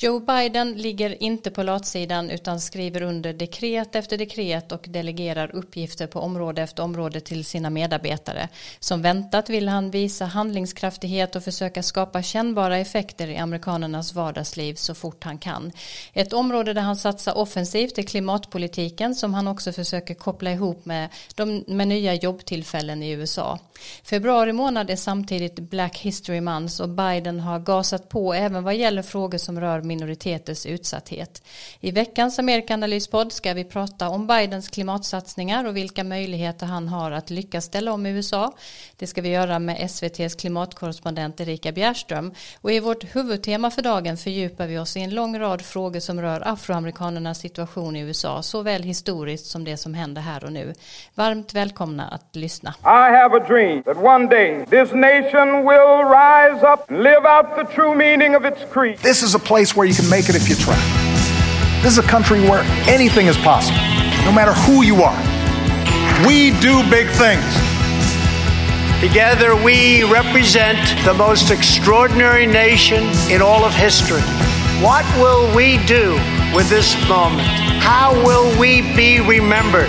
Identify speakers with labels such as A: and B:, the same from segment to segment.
A: Joe Biden ligger inte på latsidan utan skriver under dekret efter dekret och delegerar uppgifter på område efter område till sina medarbetare. Som väntat vill han visa handlingskraftighet och försöka skapa kännbara effekter i amerikanernas vardagsliv så fort han kan. Ett område där han satsar offensivt är klimatpolitiken som han också försöker koppla ihop med, de, med nya jobbtillfällen i USA. Februari månad är samtidigt Black History Month och Biden har gasat på även vad gäller frågor som rör minoriteters utsatthet. I veckans Amerikanalyspodd ska vi prata om Bidens klimatsatsningar och vilka möjligheter han har att lyckas ställa om USA. Det ska vi göra med SVTs klimatkorrespondent Erika Bjärström och i vårt huvudtema för dagen fördjupar vi oss i en lång rad frågor som rör afroamerikanernas situation i USA såväl historiskt som det som händer här och nu. Varmt välkomna att lyssna.
B: I have a dream that one day this nation will rise up and live out the true meaning of its creed.
C: This is a place where you can make it if you try. This is a country where anything is possible, no matter who you are. We do big things.
D: Together, we represent the most extraordinary nation in all of history. What will we do with this moment? How will we be remembered?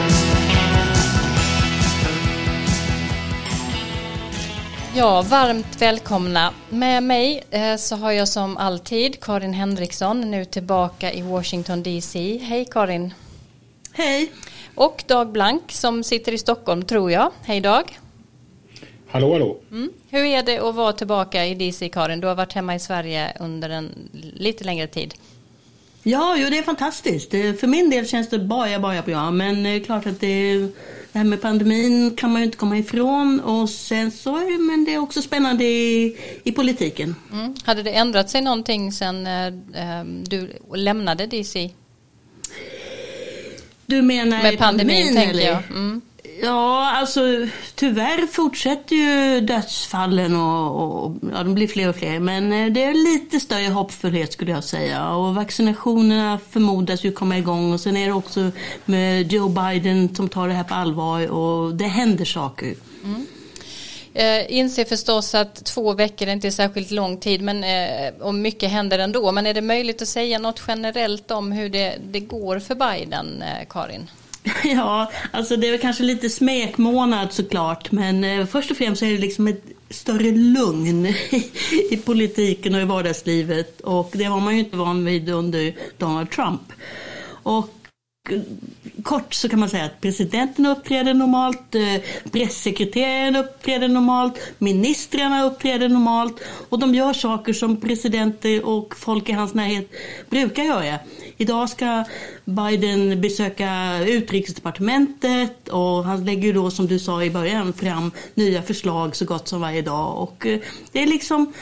A: Ja, varmt välkomna. Med mig eh, så har jag som alltid Karin Henriksson nu tillbaka i Washington DC. Hej Karin!
E: Hej!
A: Och Dag Blank som sitter i Stockholm tror jag. Hej Dag!
F: Hallå hallå!
A: Mm. Hur är det att vara tillbaka i DC Karin? Du har varit hemma i Sverige under en lite längre tid.
E: Ja, jo, det är fantastiskt. För min del känns det bara, bara bra. Men det är klart att det, det här med pandemin kan man ju inte komma ifrån. Och sen så, men det är också spännande i, i politiken.
A: Mm. Hade det ändrat sig någonting sen eh, du lämnade DC?
E: Du menar
A: med pandemin,
E: pandemin
A: tänker
E: eller?
A: jag. Mm.
E: Ja, alltså tyvärr fortsätter ju dödsfallen och, och ja, de blir fler och fler. Men eh, det är lite större hoppfullhet skulle jag säga. Och vaccinationerna förmodas ju komma igång. Och sen är det också med Joe Biden som tar det här på allvar och det händer saker.
A: Mm. Eh, inser förstås att två veckor inte är särskilt lång tid men, eh, och mycket händer ändå. Men är det möjligt att säga något generellt om hur det, det går för Biden, eh, Karin?
E: Ja, alltså det är väl kanske lite smekmånad såklart. Men eh, först och främst är det liksom ett större lugn i, politiken och i vardagslivet. Och det var man ju inte van vid under Donald Trump. Och eh, kort så kan man säga att presidenten uppträder normalt, eh, pressekreteraren uppträder normalt, ministrarna uppträder normalt och de gör saker som presidenter och folk i hans närhet brukar göra. Idag ska Biden besöka utrikesdepartementet och han lägger då som du sa i början fram nya förslag så gott som varje dag och eh, det är liksom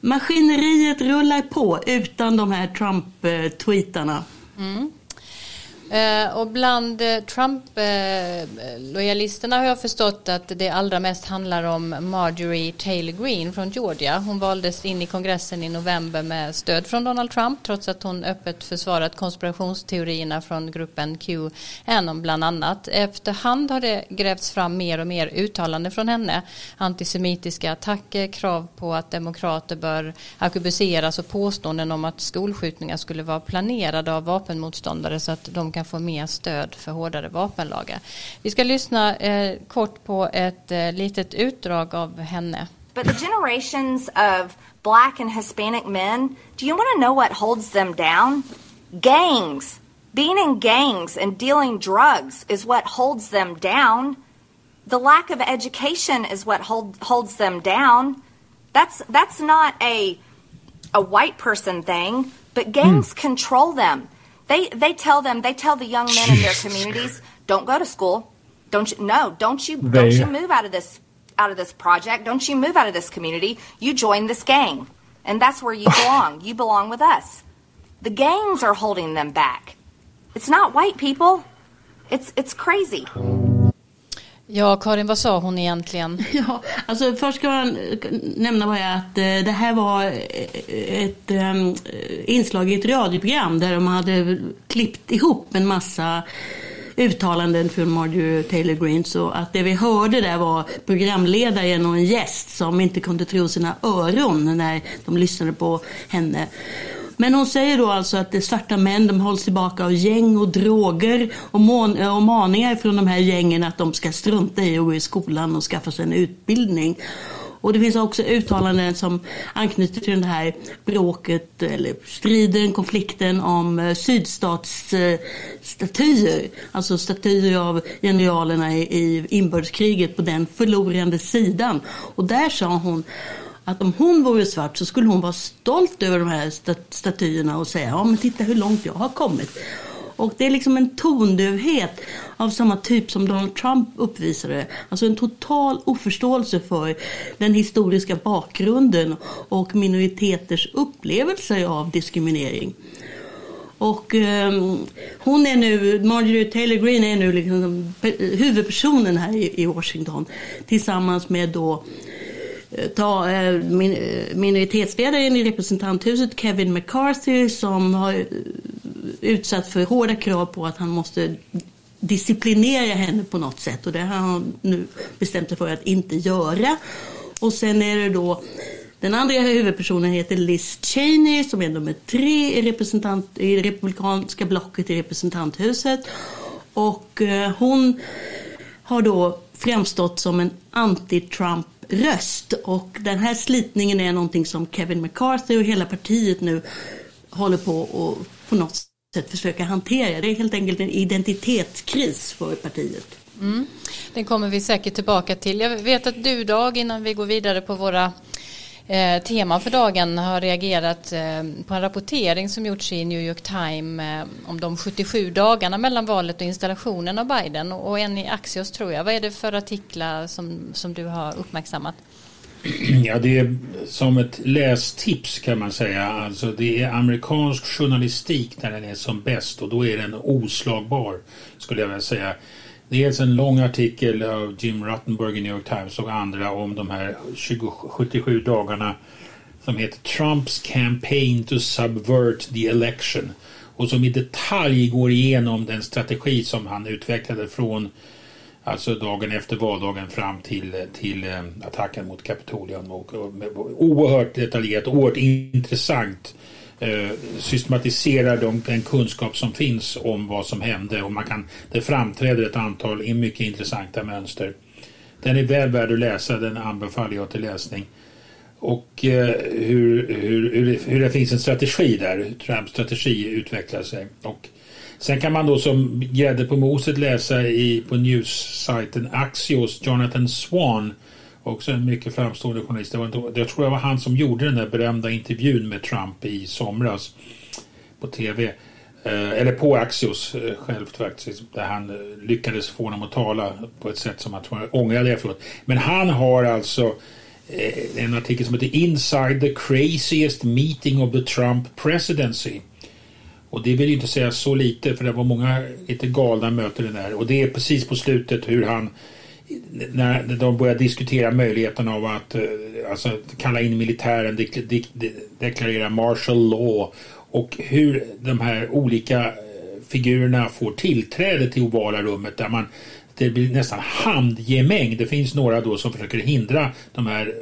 E: maskineriet rullar på utan de här Trump-tweetarna. Eh, mm.
A: Eh, och bland eh, Trump-lojalisterna eh, har jag förstått att det allra mest handlar om Marjorie Taylor Greene från Georgia. Hon valdes in i kongressen i november med stöd från Donald Trump trots att hon öppet försvarat konspirationsteorierna från gruppen QAnon bland annat. Efterhand har det grävts fram mer och mer uttalanden från henne. Antisemitiska attacker, krav på att demokrater bör arkebuseras och påståenden om att skolskjutningar skulle vara planerade av vapenmotståndare så att de kan kan få mer stöd för hårdare vapenlagar. Vi ska lyssna eh, kort på ett eh, litet utdrag av henne.
G: But the generations of black and Hispanic men, do you want to know what holds them down? Gangs. Being in gangs and dealing drugs is what holds them down. The lack of education is what hold, holds them down. That's that's not a a white person thing, but gangs mm. control them. They they tell them they tell the young men in their communities, don't go to school. Don't you no, don't you they, don't you move out of this out of this project. Don't you move out of this community. You join this gang. And that's where you belong. you belong with us. The gangs are holding them back. It's not white people. It's it's crazy.
A: Ja, Karin, vad sa hon egentligen?
E: Ja, alltså först ska man nämna bara att eh, det här var eh, ett ehm, inslag i ett radioprogram där de hade klippt ihop en massa uttalanden från Marjorie Taylor Greene. Så att det vi hörde där var programledaren och en gäst som inte kunde tro sina öron när de lyssnade på henne. Men hon säger då alltså att det svarta män de hålls tillbaka av gäng och droger och, mån- eh, och maningar från de här gängen att de ska strunta i att gå i skolan och skaffa sig en utbildning. Och det finns också uttalanden som anknyter till det här bråket eller striden, konflikten om eh, sydstatsstatyer. Alltså statyer av generalerna i inbördeskriget på den förlorande sidan. Och där sa hon att om hon vore svart så skulle hon vara stolt över de här statyerna och säga ja men titta hur långt jag har kommit. Och det är liksom en tondövhet av samma typ som Donald Trump uppvisade. Alltså en total oförståelse för den historiska bakgrunden och minoriteters upplevelser av diskriminering. Och eh, hon är nu, Marjorie Taylor Greene är nu liksom huvudpersonen här i, i Washington tillsammans med då ta, eh, eh, minoritetsledaren i representanthuset Kevin McCarthy som har eh, utsatt för hårda krav på att han måste disciplinera henne på något sätt och det har han nu bestämt sig för att inte göra. Och sen är det då den andra huvudpersonen heter Liz Cheney som är nummer tre i, representant, i det republikanska blocket i representanthuset. Och eh, hon har då framstått som en anti-Trump röst Och den här slitningen är någonting som Kevin McCarthy och hela partiet nu håller på att på något sätt försöka hantera. Det är helt enkelt en identitetskris för partiet.
A: Mm. Den kommer vi säkert tillbaka till. Jag vet att du Dag, innan vi går vidare på våra eh, teman för dagen, har reagerat eh, på en rapportering som gjorts i New York Times eh, om de 77 dagarna mellan valet och installationen av Biden och, och en i Axios tror jag. Vad är det för artiklar som, som du har uppmärksammat?
F: Ja, det är som ett lästips kan man säga. Alltså det är amerikansk journalistik när den är som bäst och då är den oslagbar skulle jag vilja säga. Dels alltså en lång artikel av Jim Ruttenberg i New York Times och andra om de här 20, 77 dagarna som heter Trumps campaign to subvert the election och som i detalj går igenom den strategi som han utvecklade från Alltså dagen efter valdagen fram till, till eh, attacken mot Kapitolium. Och, och, oerhört detaljerat och oerhört intressant eh, systematiserar de, den kunskap som finns om vad som hände. Och man kan, det framträder ett antal mycket intressanta mönster. Den är väl värd att läsa, den anbefaller jag till läsning. Och eh, hur, hur, hur, det, hur det finns en strategi där, hur Trumps strategi utvecklar sig. Och Sen kan man då som grädde på moset läsa i, på news-sajten Axios Jonathan Swan, också en mycket framstående journalist. Det var, inte, jag tror det var han som gjorde den där berömda intervjun med Trump i somras på tv. Eh, eller på Axios eh, självt faktiskt. Där han eh, lyckades få honom att tala på ett sätt som han tror ångrade efteråt. Men han har alltså eh, en artikel som heter Inside the craziest meeting of the Trump presidency. Och det vill ju inte säga så lite för det var många lite galna möten där. Och det är precis på slutet hur han när de börjar diskutera möjligheten av att eh, alltså, kalla in militären, deklarera martial law. Och hur de här olika eh, figurerna får tillträde till ovala rummet där man det blir nästan handgemäng. Det finns några då som försöker hindra de här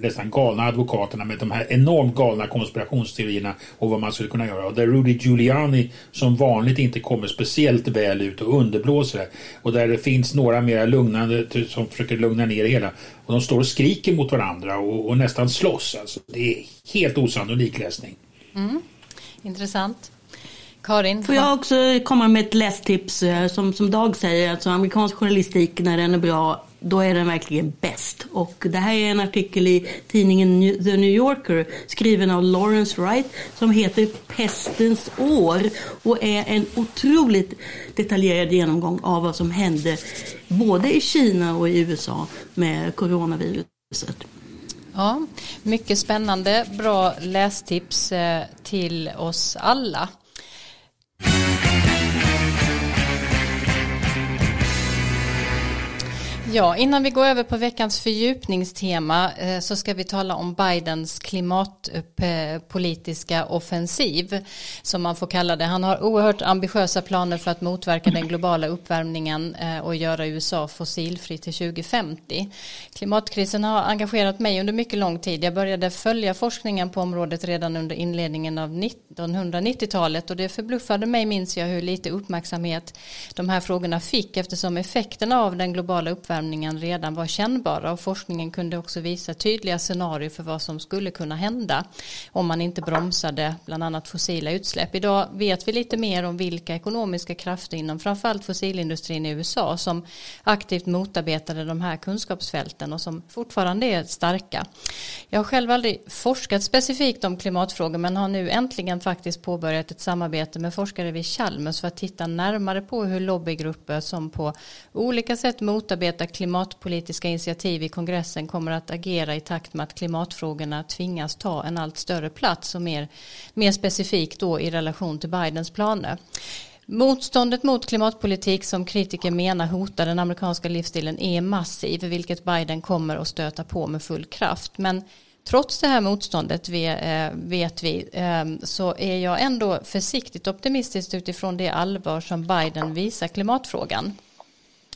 F: nästan galna advokaterna med de här enormt galna konspirationsteorierna och vad man skulle kunna göra. Och där Rudy Giuliani som vanligt inte kommer speciellt väl ut och underblåser det. Och där det finns några mer lugnande som försöker lugna ner det hela. Och de står och skriker mot varandra och, och nästan slåss. Alltså, det är helt osannolik läsning.
A: Mm. Intressant. Karin?
E: Får jag också komma med ett lästips som, som Dag säger, alltså amerikansk journalistik när den är bra då är den verkligen bäst. Och det här är en artikel i tidningen The New Yorker skriven av Lawrence Wright som heter Pestens år och är en otroligt detaljerad genomgång av vad som hände både i Kina och i USA med coronaviruset.
A: Ja, mycket spännande, bra lästips till oss alla. Ja, innan vi går över på veckans fördjupningstema eh, så ska vi tala om Bidens klimatpolitiska offensiv som man får kalla det. Han har oerhört ambitiösa planer för att motverka den globala uppvärmningen eh, och göra USA fossilfri till 2050. Klimatkrisen har engagerat mig under mycket lång tid. Jag började följa forskningen på området redan under inledningen av 1990-talet och det förbluffade mig minns jag hur lite uppmärksamhet de här frågorna fick eftersom effekterna av den globala uppvärmningen redan var kännbara och forskningen kunde också visa tydliga scenarier för vad som skulle kunna hända om man inte bromsade bland annat fossila utsläpp. Idag vet vi lite mer om vilka ekonomiska krafter inom framförallt fossilindustrin i USA som aktivt motarbetade de här kunskapsfälten och som fortfarande är starka. Jag har själv aldrig forskat specifikt om klimatfrågor men har nu äntligen faktiskt påbörjat ett samarbete med forskare vid Chalmers för att titta närmare på hur lobbygrupper som på olika sätt motarbetar klimatpolitiska initiativ i kongressen kommer att agera i takt med att klimatfrågorna tvingas ta en allt större plats och mer, mer specifikt då i relation till Bidens planer. Motståndet mot klimatpolitik som kritiker menar hotar den amerikanska livsstilen är massiv, vilket Biden kommer att stöta på med full kraft. Men trots det här motståndet eh, vet vi ehm, så är jag ändå försiktigt optimistisk utifrån det allvar som Biden visar klimatfrågan.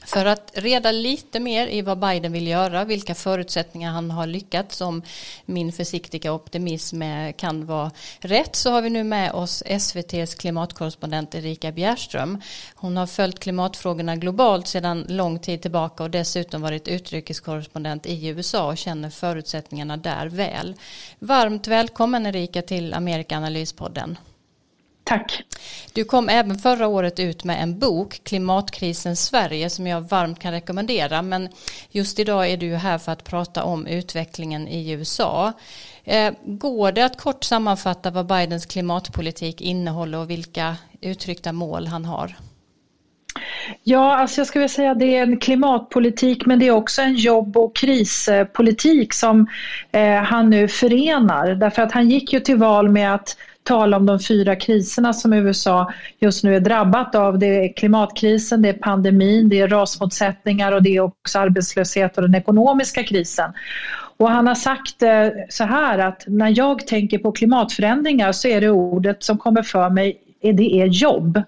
A: För att reda lite mer i vad Biden vill göra, vilka förutsättningar han har lyckats, om min försiktiga optimism kan vara rätt, så har vi nu med oss SVTs klimatkorrespondent Erika Bjärström. Hon har följt klimatfrågorna globalt sedan lång tid tillbaka och dessutom varit utrikeskorrespondent i USA och känner förutsättningarna där väl. Varmt välkommen Erika till Amerikanalyspodden.
H: Tack.
A: Du kom även förra året ut med en bok, Klimatkrisen Sverige, som jag varmt kan rekommendera. Men just idag är du här för att prata om utvecklingen i USA. Eh, går det att kort sammanfatta vad Bidens klimatpolitik innehåller och vilka uttryckta mål han har?
H: Ja, alltså jag skulle säga att det är en klimatpolitik men det är också en jobb och krispolitik som eh, han nu förenar. Därför att han gick ju till val med att tala om de fyra kriserna som USA just nu är drabbat av. Det är klimatkrisen, det är pandemin, det är rasmotsättningar och det är också arbetslöshet och den ekonomiska krisen. Och han har sagt eh, så här att när jag tänker på klimatförändringar så är det ordet som kommer för mig, det är jobb.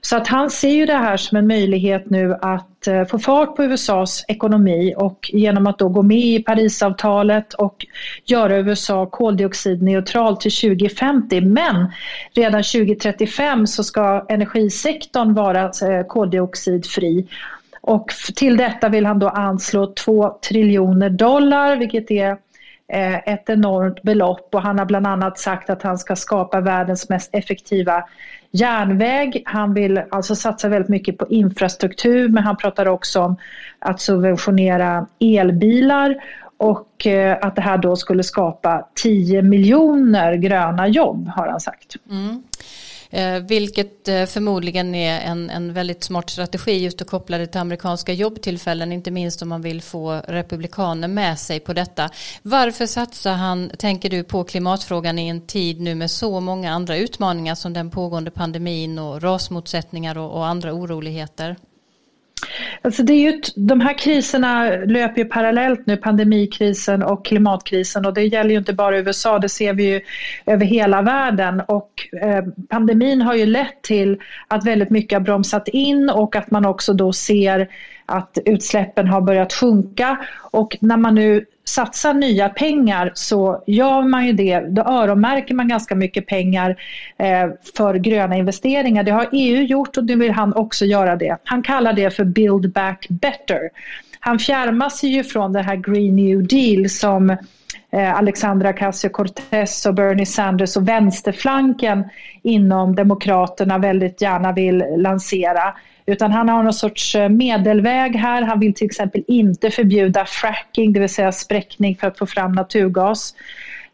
H: Så att han ser ju det här som en möjlighet nu att eh, få fart på USAs ekonomi och genom att då gå med i Parisavtalet och göra USA koldioxidneutralt till 2050. Men redan 2035 så ska energisektorn vara eh, koldioxidfri. Och till detta vill han då anslå 2 triljoner dollar vilket är eh, ett enormt belopp och han har bland annat sagt att han ska skapa världens mest effektiva järnväg. Han vill alltså satsa väldigt mycket på infrastruktur men han pratar också om att subventionera elbilar och eh, att det här då skulle skapa 10 miljoner gröna jobb har han sagt. Mm.
A: Eh, vilket eh, förmodligen är en, en väldigt smart strategi just att koppla det till amerikanska jobbtillfällen, inte minst om man vill få republikaner med sig på detta. Varför satsar han, tänker du, på klimatfrågan i en tid nu med så många andra utmaningar som den pågående pandemin och rasmotsättningar och, och andra oroligheter?
H: Alltså det är ju, de här kriserna löper ju parallellt nu, pandemikrisen och klimatkrisen. Och det gäller ju inte bara USA, det ser vi ju över hela världen. Och eh, pandemin har ju lett till att väldigt mycket har bromsat in och att man också då ser att utsläppen har börjat sjunka och när man nu satsar nya pengar så gör man ju det, då öronmärker man ganska mycket pengar eh, för gröna investeringar. Det har EU gjort och nu vill han också göra det. Han kallar det för Build Back Better. Han fjärmar sig ju från det här Green New Deal som eh, Alexandra Ocasio-Cortez och Bernie Sanders och vänsterflanken inom Demokraterna väldigt gärna vill lansera. Utan han har någon sorts eh, medelväg här. Han vill till exempel inte förbjuda fracking, det vill säga spräckning för att få fram naturgas.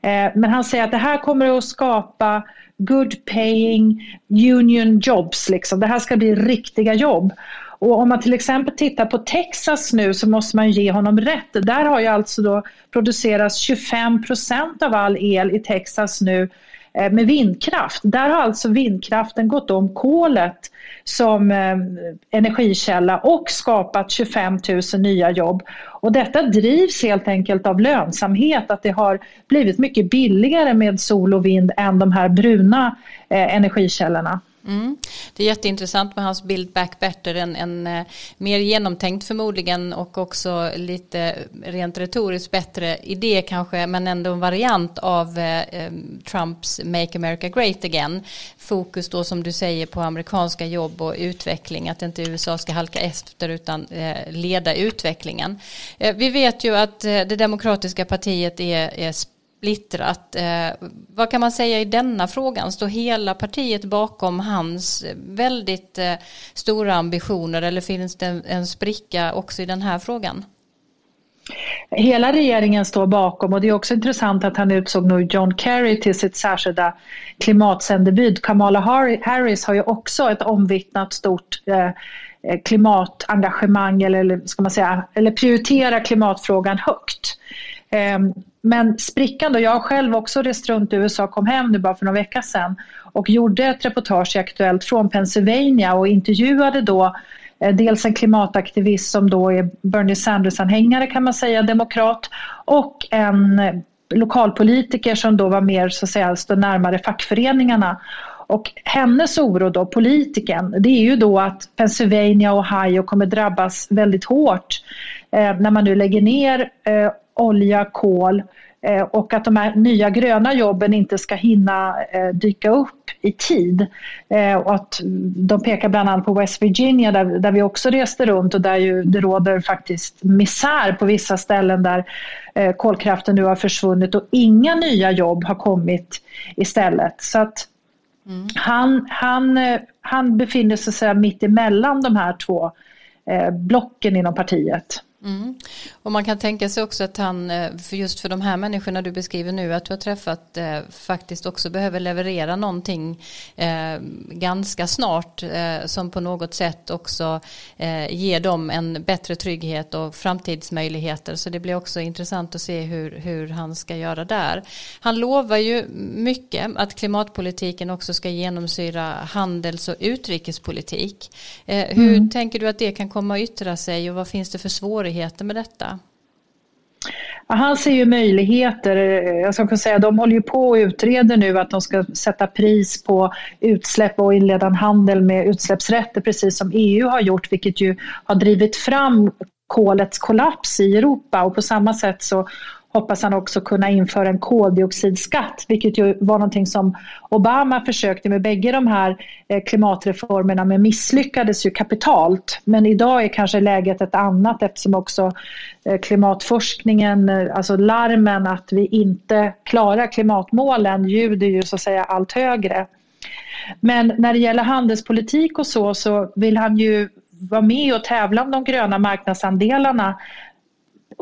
H: Eh, men han säger att det här kommer att skapa good paying union jobs. Liksom. Det här ska bli riktiga jobb. Och om man till exempel tittar på Texas nu så måste man ge honom rätt. Där har ju alltså då producerats 25 procent av all el i Texas nu Eh, med vindkraft. Där har alltså vindkraften gått om kolet som eh, energikälla och skapat 25 000 nya jobb. Och detta drivs helt enkelt av lönsamhet, att det har blivit mycket billigare med sol och vind än de här bruna eh, energikällorna.
A: Mm. Det är jätteintressant med hans Build Back Better, en, en eh, mer genomtänkt förmodligen och också lite rent retoriskt bättre idé kanske, men ändå en variant av eh, eh, Trumps Make America Great Again. Fokus då som du säger på amerikanska jobb och utveckling, att inte USA ska halka efter utan eh, leda utvecklingen. Eh, vi vet ju att eh, det demokratiska partiet är, är splittrat. Eh, vad kan man säga i denna frågan? Står hela partiet bakom hans väldigt eh, stora ambitioner eller finns det en, en spricka också i den här frågan?
H: Hela regeringen står bakom och det är också intressant att han utsåg nu John Kerry till sitt särskilda klimatsändebud. Kamala Harris har ju också ett omvittnat stort eh, eh, klimatengagemang eller, ska man säga, eller prioritera klimatfrågan högt. Ehm, men sprickan då, jag har själv också rest runt i USA, kom hem nu bara för några veckor sedan och gjorde ett reportage i Aktuellt från Pennsylvania och intervjuade då eh, dels en klimataktivist som då är Bernie Sanders-anhängare kan man säga, demokrat och en eh, lokalpolitiker som då var mer så att säga stod närmare fackföreningarna. Och hennes oro då, politiken, det är ju då att Pennsylvania och Ohio kommer drabbas väldigt hårt eh, när man nu lägger ner eh, olja, kol eh, och att de här nya gröna jobben inte ska hinna eh, dyka upp i tid. Eh, och att de pekar bland annat på West Virginia där, där vi också reste runt och där ju det råder faktiskt misär på vissa ställen där kolkraften nu har försvunnit och inga nya jobb har kommit istället. Så att mm. han, han, han befinner sig mitt emellan de här två blocken inom partiet.
A: Mm. Och man kan tänka sig också att han, eh, för just för de här människorna du beskriver nu, att du har träffat eh, faktiskt också behöver leverera någonting eh, ganska snart eh, som på något sätt också ger dem en bättre trygghet och framtidsmöjligheter. Så det blir också intressant att se hur, hur han ska göra där. Han lovar ju mycket att klimatpolitiken också ska genomsyra handels och utrikespolitik. Hur mm. tänker du att det kan komma att yttra sig och vad finns det för svårigheter möjligheter med detta?
H: Han ser ju möjligheter. Eh, jag ska säga, de håller ju på och utreder nu att de ska sätta pris på utsläpp och inleda en handel med utsläppsrätter precis som EU har gjort vilket ju har drivit fram kolets kollaps i Europa och på samma sätt så hoppas han också kunna införa en koldioxidskatt, vilket ju var någonting som Obama försökte med bägge de här eh, klimatreformerna men misslyckades ju kapitalt. Men idag är kanske läget ett annat eftersom också eh, klimatforskningen, eh, alltså larmen att vi inte klarar klimatmålen ljuder ju så att säga allt högre. Men när det gäller handelspolitik och så, så vill han ju vara med och tävla om de gröna marknadsandelarna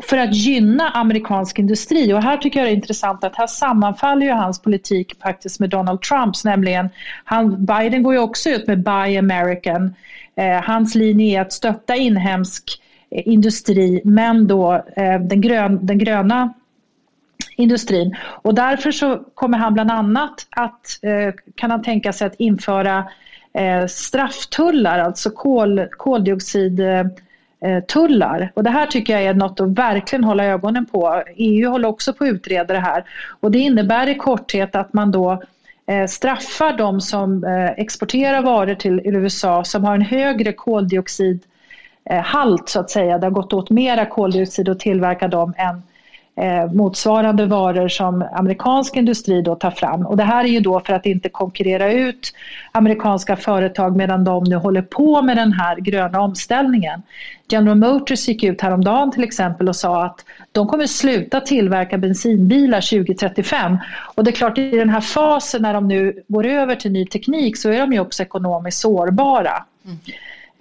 H: för att gynna amerikansk industri. Och här tycker jag det är intressant att här sammanfaller ju hans politik faktiskt med Donald Trumps, nämligen han, Biden går ju också ut med Buy American. Eh, hans linje är att stötta inhemsk eh, industri men då eh, den, grön, den gröna industrin. Och därför så kommer han bland annat att, eh, kan han tänka sig att införa eh, strafftullar, alltså kol, koldioxid Eh, Eh, tullar. Och det här tycker jag är något att verkligen hålla ögonen på. EU håller också på att utreda det här. Och det innebär i korthet att man då eh, straffar de som eh, exporterar varor till USA som har en högre koldioxidhalt så att säga. Det har gått åt mera koldioxid att tillverka dem än eh, motsvarande varor som amerikansk industri då tar fram. Och det här är ju då för att inte konkurrera ut amerikanska företag medan de nu håller på med den här gröna omställningen. General Motors gick ut häromdagen till exempel och sa att de kommer sluta tillverka bensinbilar 2035. Och det är klart i den här fasen när de nu går över till ny teknik så är de ju också ekonomiskt sårbara. Mm.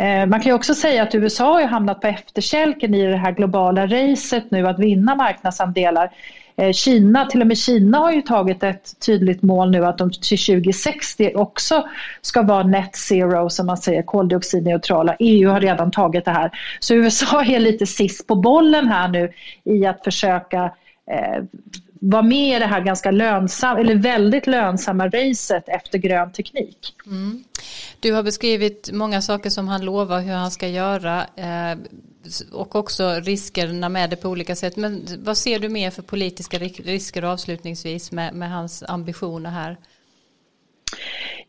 H: Eh, man kan ju också säga att USA har hamnat på efterkälken i det här globala racet nu att vinna marknadsandelar. Eh, Kina, till och med Kina har ju tagit ett tydligt mål nu att de till 2060 också ska vara net zero som man säger, koldioxidneutrala. EU har redan tagit det här. Så USA är lite sist på bollen här nu i att försöka eh, vara med i det här ganska lönsamma, eller väldigt lönsamma racet efter grön teknik. Mm.
A: Du har beskrivit många saker som han lovar hur han ska göra eh, och också riskerna med det på olika sätt. Men vad ser du mer för politiska risker avslutningsvis med, med hans ambitioner här?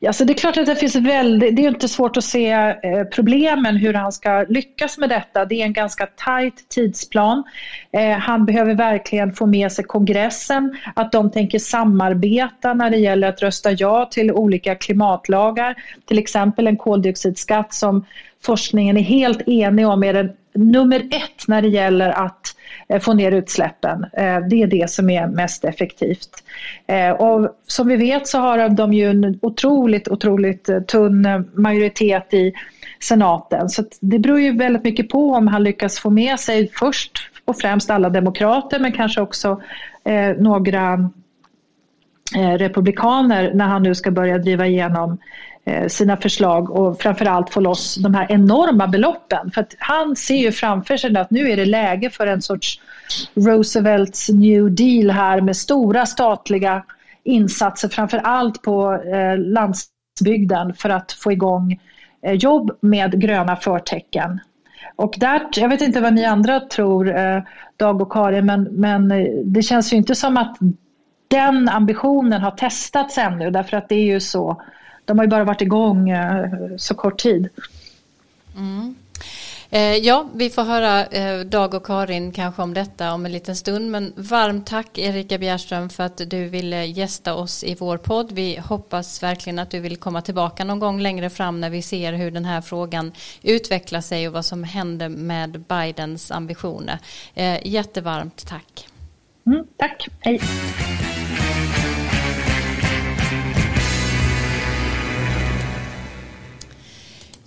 H: Alltså det är klart att det finns väldigt, det är inte svårt att se eh, problemen hur han ska lyckas med detta. Det är en ganska tajt tidsplan. Eh, han behöver verkligen få med sig kongressen, att de tänker samarbeta när det gäller att rösta ja till olika klimatlagar. Till exempel en koldioxidskatt som forskningen är helt enig om är den nummer ett när det gäller att eh, få ner utsläppen. Eh, det är det som är mest effektivt. Eh, och som vi vet så har de ju en otroligt, otroligt tunn majoritet i senaten. Så det beror ju väldigt mycket på om han lyckas få med sig först och främst alla demokrater men kanske också några Eh, republikaner när han nu ska börja driva igenom eh, sina förslag och framförallt få loss de här enorma beloppen. För att han ser ju framför sig att nu är det läge för en sorts Roosevelts New Deal här med stora statliga insatser framförallt på eh, landsbygden för att få igång jobb med gröna förtecken. Och där, jag vet inte vad ni andra tror, Dag och Karin, men, men det känns ju inte som att den ambitionen har testats ännu därför att det är ju så de har ju bara varit igång eh, så kort tid.
A: Mm. Eh, ja, vi får höra eh, Dag och Karin kanske om detta om en liten stund. Men varmt tack Erika Bjärström för att du ville gästa oss i vår podd. Vi hoppas verkligen att du vill komma tillbaka någon gång längre fram när vi ser hur den här frågan utvecklar sig och vad som händer med Bidens ambitioner. Eh, jättevarmt tack.
H: Mm, tack, hej.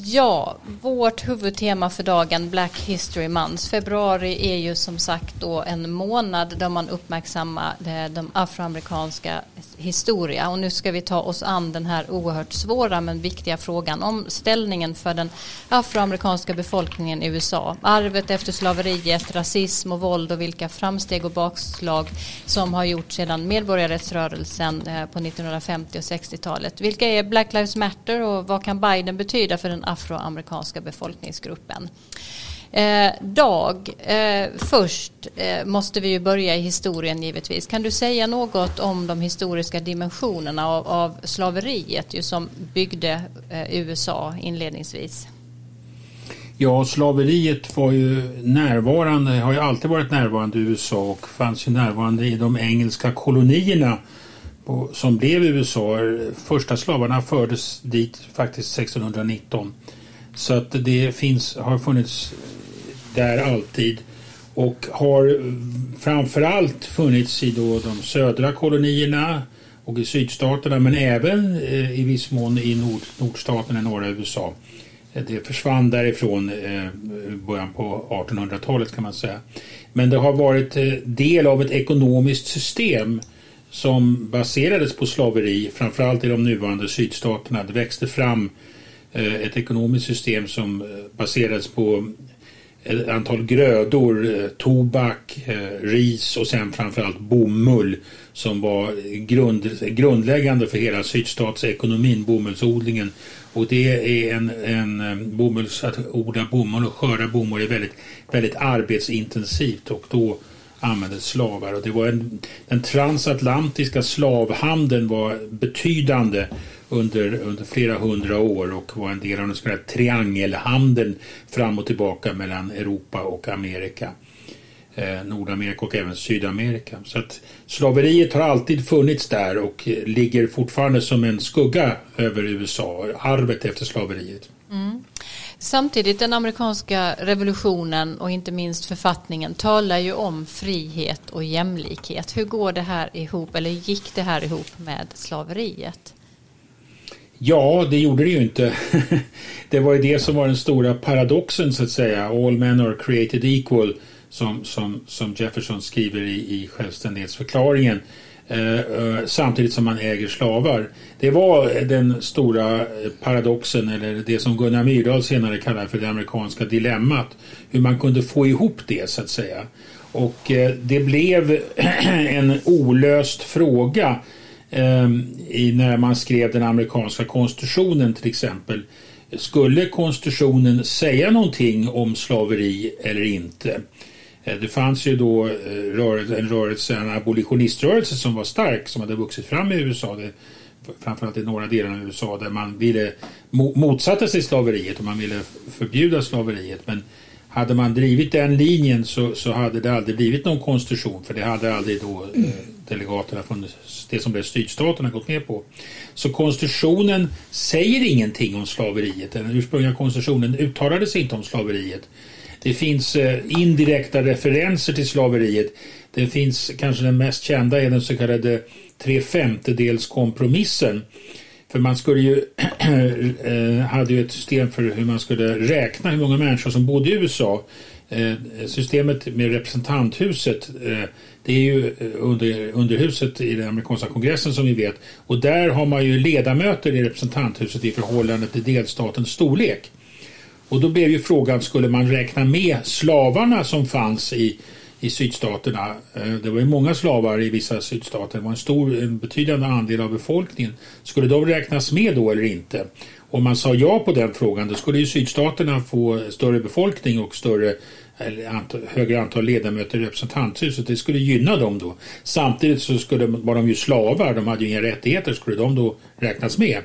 A: Ja, vårt huvudtema för dagen Black History Month. Februari är ju som sagt då en månad där man uppmärksammar de afroamerikanska historia och nu ska vi ta oss an den här oerhört svåra men viktiga frågan om ställningen för den afroamerikanska befolkningen i USA. Arvet efter slaveriet, rasism och våld och vilka framsteg och bakslag som har gjorts sedan medborgarrättsrörelsen eh, på 1950 och 60-talet. Vilka är Black Lives Matter och vad kan Biden betyda för den afroamerikanska befolkningsgruppen? Eh, Dag, eh, först eh, måste vi ju börja i historien givetvis. Kan du säga något om de historiska dimensionerna av, av slaveriet ju som byggde eh, USA inledningsvis?
F: Ja, slaveriet var ju närvarande, har ju alltid varit närvarande i USA och fanns ju närvarande i de engelska kolonierna och som blev USA. Första slavarna fördes dit faktiskt 1619. Så att det finns, har funnits där alltid och har framförallt funnits i då de södra kolonierna och i sydstaterna men även eh, i viss mån i nord, nordstaterna i norra USA. Det försvann därifrån i början på 1800-talet kan man säga. Men det har varit eh, del av ett ekonomiskt system som baserades på slaveri, framförallt i de nuvarande sydstaterna. Det växte fram eh, ett ekonomiskt system som eh, baserades på ett antal grödor, tobak, ris och sen framförallt bomull som var grund, grundläggande för hela sydstatsekonomin, bomullsodlingen. Och det är en, en bomulls, att odla bomull och skörda bomull är väldigt, väldigt arbetsintensivt och då använde slavar. Och det var en, den transatlantiska slavhandeln var betydande under, under flera hundra år och var en del av den så kallade triangelhandeln fram och tillbaka mellan Europa och Amerika. Eh, Nordamerika och även Sydamerika. Så att slaveriet har alltid funnits där och ligger fortfarande som en skugga över USA, arvet efter slaveriet. Mm.
A: Samtidigt den amerikanska revolutionen och inte minst författningen talar ju om frihet och jämlikhet. Hur går det här ihop eller gick det här ihop med slaveriet?
F: Ja, det gjorde det ju inte. det var ju det som var den stora paradoxen så att säga. All men are created equal som, som, som Jefferson skriver i, i självständighetsförklaringen. Eh, eh, samtidigt som man äger slavar. Det var den stora eh, paradoxen eller det som Gunnar Myrdal senare kallar för det amerikanska dilemmat. Hur man kunde få ihop det så att säga. Och det blev en olöst fråga ehm, när man skrev den amerikanska konstitutionen till exempel. Skulle konstitutionen säga någonting om slaveri eller inte? Eh, det fanns ju då eh, en rörelse, en abolitioniströrelse som var stark som hade vuxit fram i USA. Det, framförallt i norra delar av USA där man ville motsatte sig slaveriet och man ville förbjuda slaveriet. Men hade man drivit den linjen så, så hade det aldrig blivit någon konstitution för det hade aldrig då eh, delegaterna från det som blev sydstaterna gått med på. Så konstitutionen säger ingenting om slaveriet. Den ursprungliga konstitutionen uttalade sig inte om slaveriet. Det finns eh, indirekta referenser till slaveriet. Det finns kanske den mest kända är den så kallade tre femtedels kompromissen. För man skulle ju eh, hade ju ett system för hur man skulle räkna hur många människor som bodde i USA. Eh, systemet med representanthuset det är ju under, underhuset i den amerikanska kongressen som vi vet. Och där har man ju ledamöter i representanthuset i förhållande till delstatens storlek. Och då blev ju frågan, skulle man räkna med slavarna som fanns i i sydstaterna. Eh, det var ju många slavar i vissa sydstater. Det var en stor, en betydande andel av befolkningen. Skulle de räknas med då eller inte? Om man sa ja på den frågan då skulle ju sydstaterna få större befolkning och större antal, högre antal ledamöter i representanthuset. Det skulle gynna dem då. Samtidigt så skulle, var de ju slavar, de hade ju inga rättigheter. Skulle de då räknas med?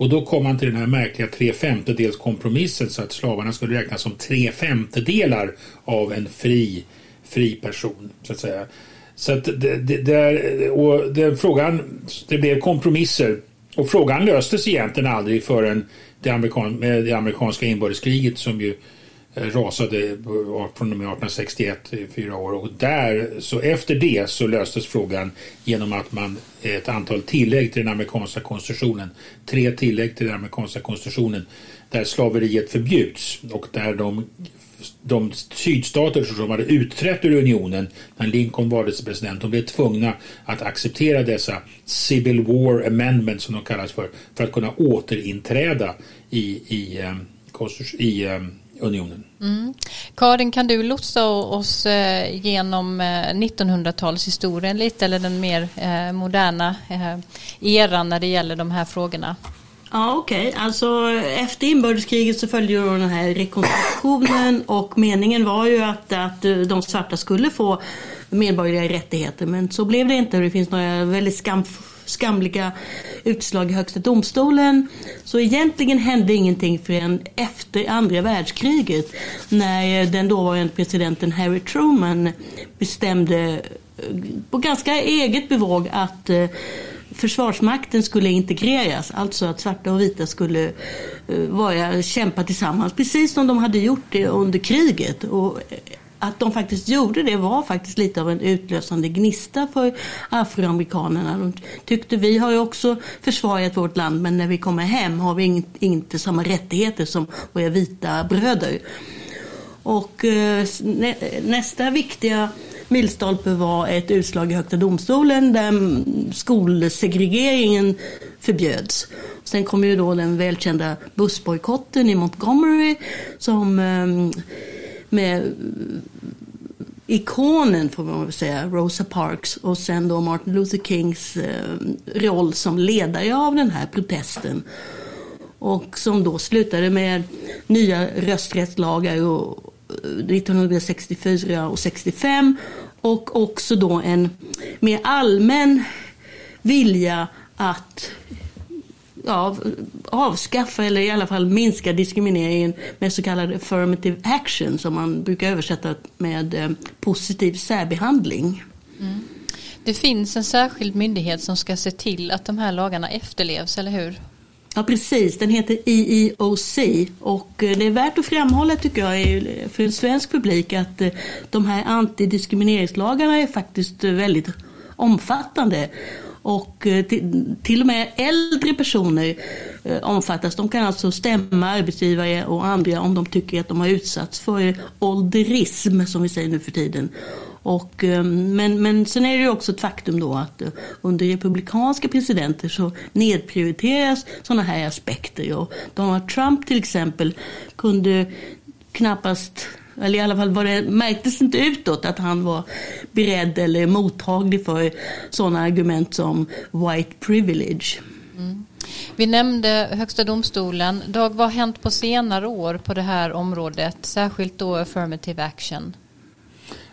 F: Och då kom man till den här märkliga tre femtedels kompromissen så att slavarna skulle räknas som tre femtedelar av en fri fri person så att säga. Så att det, det, där, och den frågan, det blev kompromisser och frågan löstes egentligen aldrig förrän det, amerikan, det amerikanska inbördeskriget som ju Eh, rasade eh, från och med 1861 i fyra år. Och där så efter det så löstes frågan genom att man eh, ett antal tillägg till den amerikanska konstitutionen tre tillägg till den amerikanska konstitutionen där slaveriet förbjuds och där de de sydstater som hade utträtt ur unionen när Lincoln valdes president, de blev tvungna att acceptera dessa Civil War Amendments som de kallas för, för att kunna återinträda i, i, i, i unionen.
A: Mm. Karin, kan du lotsa oss eh, genom 1900-talshistorien lite eller den mer moderna eran när det gäller de här frågorna?
E: Ja, okej. Okay. Alltså efter inbördeskriget så följde ju den här rekonstruktionen och meningen var ju att, att de svarta skulle få medborgerliga rättigheter. Men så blev det inte. Det finns några väldigt skam, skamliga utslag i Högsta domstolen. Så egentligen hände ingenting förrän efter andra världskriget när den dåvarande presidenten Harry Truman bestämde eh, på ganska eget bevåg att eh, Försvarsmakten skulle integreras, alltså att svarta och vita skulle eh, vara, kämpa tillsammans, precis som de hade gjort det under kriget. Och att de faktiskt gjorde det var faktiskt lite av en utlösande gnista för afroamerikanerna. De tyckte vi har ju också försvarat vårt land men när vi kommer hem har vi inte samma rättigheter som våra vita bröder. Och eh, nästa viktiga milstolpe var ett utslag i Högsta domstolen där skolsegregeringen förbjöds. Sen kom ju då den välkända bussbojkotten i Montgomery som ehm, med ikonen får man väl säga, Rosa Parks och sen då Martin Luther Kings eh, roll som ledare av den här protesten. Och som då slutade med nya rösträttslagar eh, och 1964 och 65 och också då en mer allmän vilja att ja, avskaffa eller i alla fall minska diskrimineringen med så kallad affirmative action som man brukar översätta med eh, positiv särbehandling. Mm.
A: Det finns en särskild myndighet som ska se till att de här lagarna efterlevs, eller hur?
E: Ja precis, den heter EEOC och eh, det är värt att framhålla tycker jag för en svensk publik att eh, de här antidiskrimineringslagarna är faktiskt väldigt omfattande. Och eh, till och med äldre personer eh, omfattas. De kan alltså stämma arbetsgivare och andra om de tycker att de har utsatts för ålderism som vi säger nu för tiden. Och, eh, men, men sen är det ju också ett faktum då att under republikanska presidenter så nedprioriteras sådana här aspekter. Och Donald Trump till exempel kunde knappast eller i alla fall var det, märktes inte utåt att han var beredd eller mottaglig för sådana argument som white privilege. Mm.
A: Vi nämnde Högsta domstolen. Dag, vad har hänt på senare år på det här området? Särskilt då affirmative action.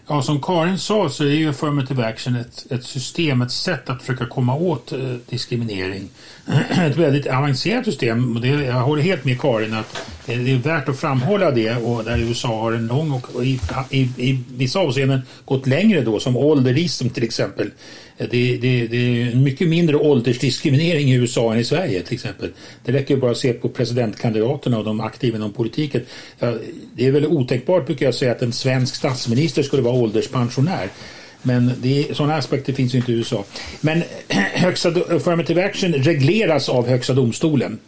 F: Ja, som Karin sa så är ju affirmative action ett, ett system, ett sätt att försöka komma åt eh, diskriminering. ett väldigt avancerat system och det, jag håller helt med Karin att eh, det är värt att framhålla det och där USA har en lång och, och i, i, i, vissa avseenden gått längre då som ålderism till exempel det, det, det är mycket mindre åldersdiskriminering i USA än i Sverige till exempel. Det räcker bara att se på presidentkandidaterna och de aktiva inom politiken. Det är väl otänkbart brukar jag säga att en svensk statsminister skulle vara ålderspensionär. Men det, sådana aspekter finns ju inte i USA. Men högsta, affirmative action regleras av Högsta domstolen.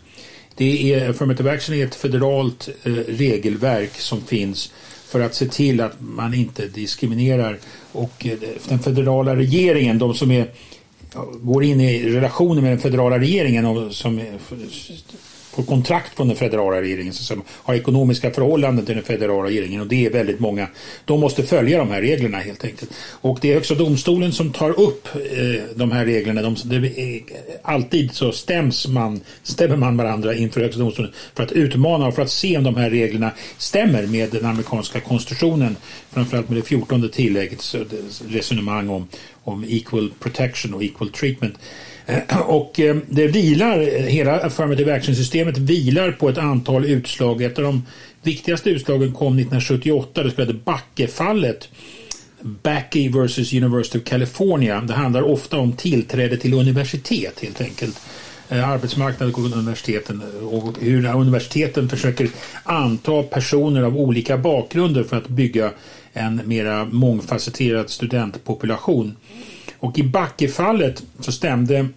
F: Det är, affirmative action är ett federalt eh, regelverk som finns för att se till att man inte diskriminerar. Och eh, den federala regeringen, de som är, går in i relationer med den federala regeringen och som på kontrakt från den federala regeringen som har ekonomiska förhållanden till den federala regeringen och det är väldigt många. De måste följa de här reglerna helt enkelt. Och det är Högsta domstolen som tar upp eh, de här reglerna. De, det är, eh, alltid så stäms man, stämmer man varandra inför Högsta domstolen för att utmana och för att se om de här reglerna stämmer med den amerikanska konstitutionen. Framförallt med det 14 tillägget eh, resonemang om, om equal protection och equal treatment. Och eh, det vilar, hela affirmative action-systemet vilar på ett antal utslag. Ett av de viktigaste utslagen kom 1978, det så kallade Backe-fallet. Backey versus University of California. Det handlar ofta om tillträde till universitet helt enkelt. Eh, arbetsmarknaden och universiteten eh, och hur universiteten försöker anta personer av olika bakgrunder för att bygga en mera mångfacetterad studentpopulation. Och i Backe-fallet så stämde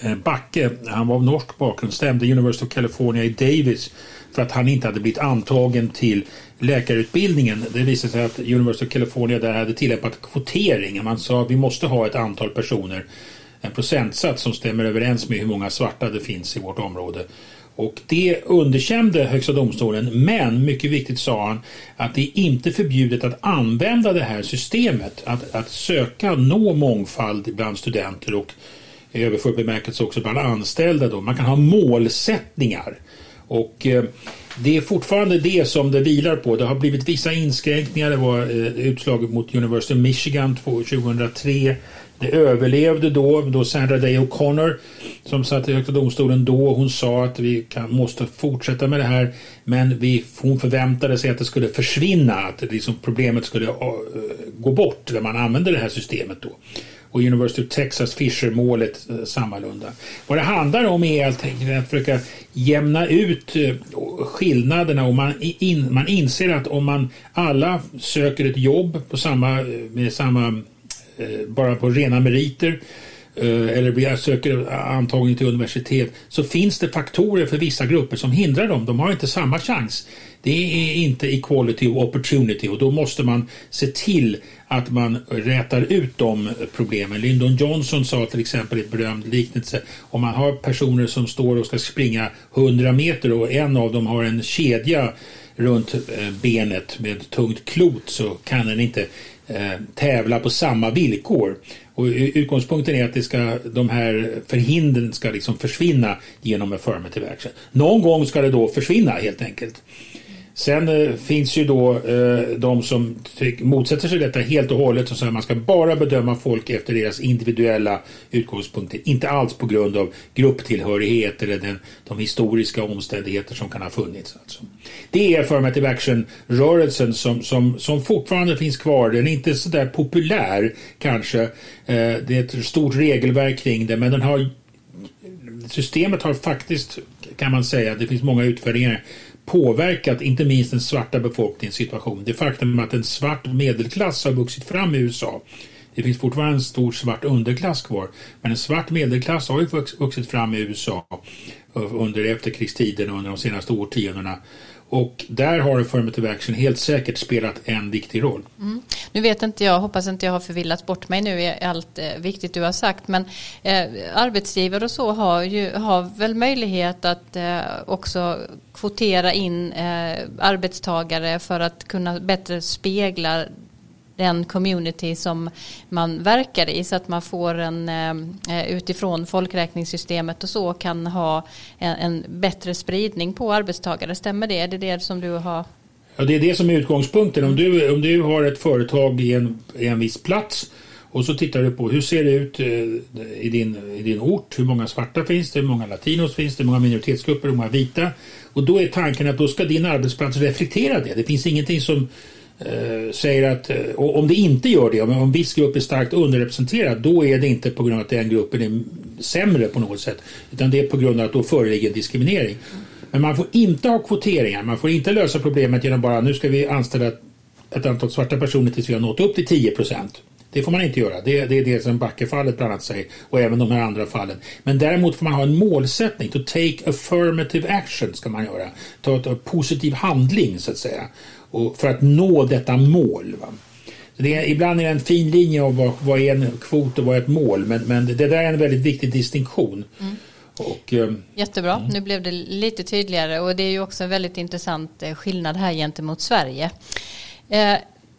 F: eh, Backe, han var av norsk bakgrund, stämde University of California i Davis för att han inte hade blivit antagen till läkarutbildningen. Det visade sig att University of California där hade tillämpat kvotering. Man sa att vi måste ha ett antal personer, en procentsats som stämmer överens med hur många svarta det finns i vårt område. Och det underkände Högsta domstolen, men mycket viktigt sa han att det är inte förbjudet att använda det här systemet, att, att söka nå mångfald bland studenter och i överförd bemärkelse också bland anställda. Då. Man kan ha målsättningar. Och eh, det är fortfarande det som det vilar på. Det har blivit vissa inskränkningar. Det var eh, utslaget mot University of Michigan 2003. Det överlevde då, då Sandra Day O'Connor som satt i Högsta domstolen då. Hon sa att vi kan, måste fortsätta med det här men vi, hon förväntade sig att det skulle försvinna, att liksom problemet skulle uh, gå bort när man använder det här systemet då och University of Texas Fisher-målet eh, sammalunda. Vad det handlar om är helt enkelt att försöka jämna ut eh, skillnaderna och man, in, man inser att om man alla söker ett jobb på samma, eh, med samma Eh, bara på rena meriter eh, eller söker antagning till universitet så finns det faktorer för vissa grupper som hindrar dem. De har inte samma chans. Det är inte equality och opportunity och då måste man se till att man rätar ut de problemen. Lyndon Johnson sa till exempel i ett berömd liknelse om man har personer som står och ska springa 100 meter och en av dem har en kedja runt eh, benet med tungt klot så kan den inte Eh, tävla på samma villkor. Och utgångspunkten är att det ska, de här förhindren ska liksom försvinna genom affirmative action. Någon gång ska det då försvinna helt enkelt. Sen eh, finns ju då eh, de som motsätter sig detta helt och hållet och säger att man ska bara bedöma folk efter deras individuella utgångspunkter. Inte alls på grund av grupptillhörighet eller den, de historiska omständigheter som kan ha funnits. Alltså. Det är affirmative action-rörelsen som, som, som fortfarande finns kvar. Den är inte så där populär kanske. Eh, det är ett stort regelverk kring det men den har systemet har faktiskt, kan man säga, det finns många utvärderingar, påverkat inte minst den svarta befolkningens situation. Det faktum att en svart medelklass har vuxit fram i USA. Det finns fortfarande en stor svart underklass kvar, men en svart medelklass har ju vuxit fram i USA eh, under efterkrigstiden och under de senaste årtiondena. Och där har affirmative action helt säkert spelat en viktig roll.
A: Mm. Nu vet inte jag, hoppas inte jag har förvillat bort mig nu i allt eh, viktigt du har sagt, men eh, arbetsgivare och så har, ju, har väl möjlighet att eh, också kvotera in eh, arbetstagare för att kunna bättre spegla den community som man verkar i så att man får en eh, utifrån folkräkningssystemet och så kan ha en, en, bättre spridning på arbetstagare. Stämmer det? Är det det som du har?
F: Ja, det är det som är utgångspunkten. Om du, om du har ett företag i en, i en viss plats och så tittar du på hur ser det ut eh, i din, i din ort? Hur många svarta finns det? Hur många latinos finns det? Hur många minoritetsgrupper? Hur många vita? Och då är tanken att då ska din arbetsplats reflektera det. Det finns ingenting som Eh, säger att eh, om det inte gör det, om en viss grupp är starkt underrepresenterad, då är det inte på grund av att den gruppen är sämre på något sätt, utan det är på grund av att då föreligger diskriminering. Men man får inte ha kvoteringar, man får inte lösa problemet genom bara nu ska vi anställa ett antal svarta personer tills vi har nått upp till 10 procent. Det får man inte göra. Det, det är det som Backefallet bland annat säger och även de här andra fallen. Men däremot får man ha en målsättning. To take affirmative action ska man göra. Ta, ta positiv handling så att säga och för att nå detta mål. Va? Det är, ibland är det en fin linje av vad, vad är en kvot och vad är ett mål men, men det där är en väldigt viktig distinktion. Mm.
A: Och, eh, Jättebra, mm. nu blev det lite tydligare och det är ju också en väldigt intressant eh, skillnad här gentemot Sverige.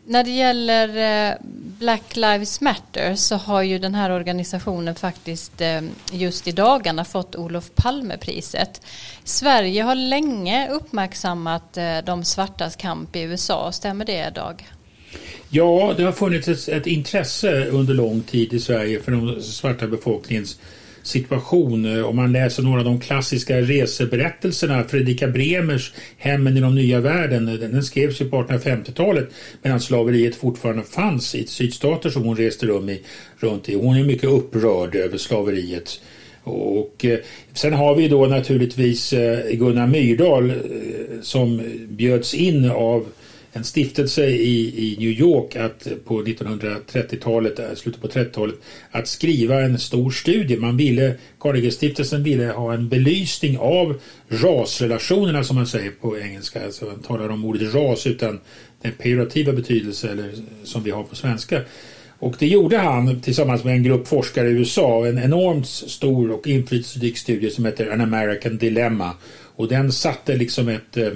A: När det gäller eh, Black Lives Matter så har ju den här organisationen faktiskt eh, just i dagarna fått Olof Palmepriset. Sverige har länge uppmärksammat eh, de svartas kamp i USA, stämmer det Dag?
F: Ja, det har funnits ett, ett intresse under lång tid i Sverige för den svarta befolkningens situation. Eh, om man läser några av de klassiska reseberättelserna, Fredrika Bremers Hemmen i de nya världen, eh, den skrevs ju på 1850-talet medan slaveriet fortfarande fanns i sydstater som hon reste rum i, runt i. Hon är mycket upprörd över slaveriet. Och eh, sen har vi då naturligtvis eh, Gunnar Myrdal eh, som bjöds in av en stiftelse i, i New York att på 1930-talet, eh, slutet på 30-talet, att skriva en stor studie. Man ville, Carnegie-stiftelsen ville ha en belysning av rasrelationerna som man säger på engelska. Alltså man talar om ordet ras utan den pejorativa betydelse eller som vi har på svenska. Och det gjorde han tillsammans med en grupp forskare i USA, en enormt stor och inflytelserik studie som heter An American Dilemma. Och den satte liksom ett eh,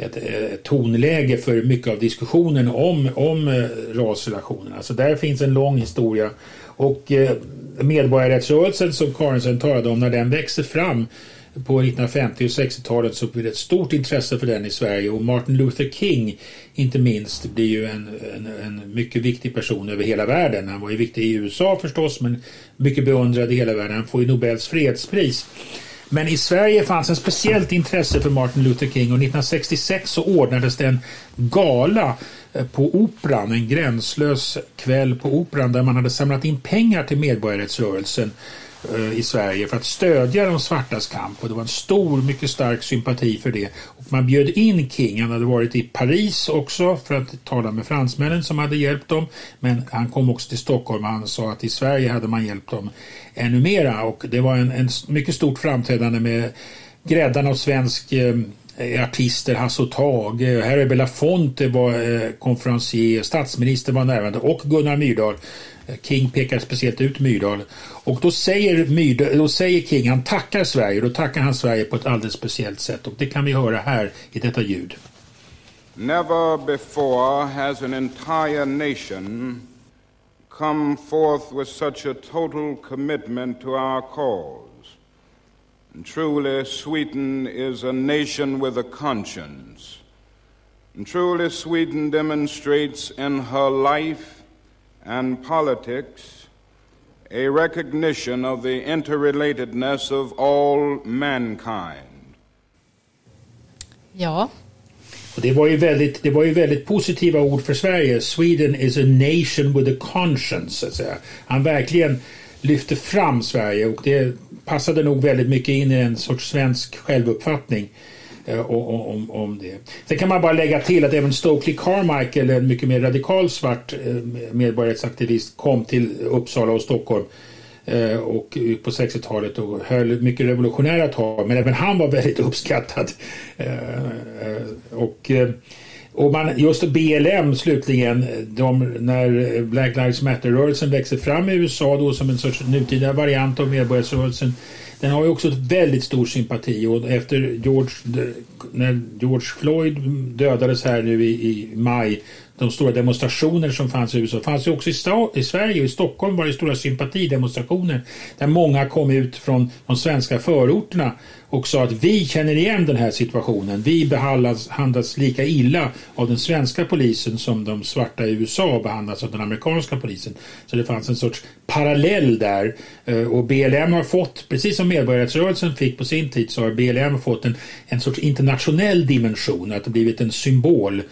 F: ett, ett tonläge för mycket av diskussionen om, om eh, rasrelationerna. Så där finns en lång historia. Och eh, medborgarrättsrörelsen som Karensen talade om, när den växer fram på 1950 och 60-talet så blir det ett stort intresse för den i Sverige och Martin Luther King inte minst blir ju en, en, en, mycket viktig person över hela världen. Han var ju viktig i USA förstås men mycket beundrad i hela världen. Han får ju Nobels fredspris. Men i Sverige fanns en speciellt intresse för Martin Luther King och 1966 så ordnades det en gala eh, på Operan, en gränslös kväll på Operan där man hade samlat in pengar till medborgarrättsrörelsen. Eh, i Sverige för att stödja de svartas kamp och det var en stor, mycket stark sympati för det. Och man bjöd in King, han hade varit i Paris också för att tala med fransmännen som hade hjälpt dem. Men han kom också till Stockholm och han sa att i Sverige hade man hjälpt dem ännu mera och det var en, en mycket stort framträdande med gräddan av svensk eh, artister, Hasse och Tage, Harry Belafonte var eh, konferencier, statsministern var närvarande och Gunnar Myrdal. King pekar speciellt ut Myrdal. Och då säger, Myrdal, då säger King, han tackar Sverige, då tackar han Sverige på ett alldeles speciellt sätt. Och det kan vi höra här i detta ljud.
B: Never before has an entire nation come forth with such a total commitment to our cause. And truly, Sweden is a nation with a conscience. And truly, Sweden demonstrates in her life and politics a recognition of the interrelatedness of all mankind.
A: Ja.
F: Det, var ju väldigt, det var ju väldigt positiva ord för Sverige. Sweden is a nation with a conscience. Så att säga. Han verkligen lyfte fram Sverige och det passade nog väldigt mycket in i en sorts svensk självuppfattning. Eh, om, om det. Sen kan man bara lägga till att även Stokely Carmichael, en mycket mer radikal svart eh, medborgarrättsaktivist, kom till Uppsala och Stockholm eh, och på 60-talet och höll mycket revolutionära tal men även han var väldigt uppskattad. Och och man, just BLM slutligen, de, när Black Lives Matter-rörelsen växer fram i USA då som en sorts nutida variant av medborgarrörelsen den har ju också väldigt stor sympati och efter George, när George Floyd dödades här nu i, i maj de stora demonstrationer som fanns i USA fanns ju också i, i Sverige och i Stockholm var det stora sympatidemonstrationer där många kom ut från de svenska förorterna och sa att vi känner igen den här situationen. Vi behandlas, lika illa av den svenska polisen som de svarta i USA behandlas av den amerikanska polisen. Så det fanns en sorts parallell där eh, och BLM har fått, precis som medborgarrättsrörelsen fick på sin tid, så har BLM fått en, en sorts internationell dimension, att det blivit en symbol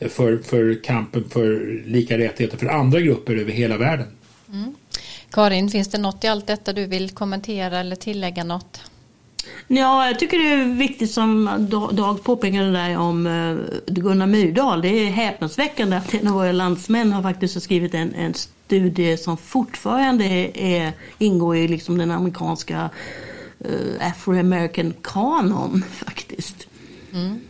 F: för, för kampen för lika rättigheter för andra grupper över hela världen.
A: Mm. Karin, finns det något i allt detta du vill kommentera eller tillägga något?
E: Ja, jag tycker det är viktigt som Dag påpekade där om uh, Gunnar Myrdal. Det är häpnadsväckande att en av våra landsmän har faktiskt skrivit en, en studie som fortfarande är, ingår i liksom den amerikanska uh, Afro-American kanon faktiskt. Mm.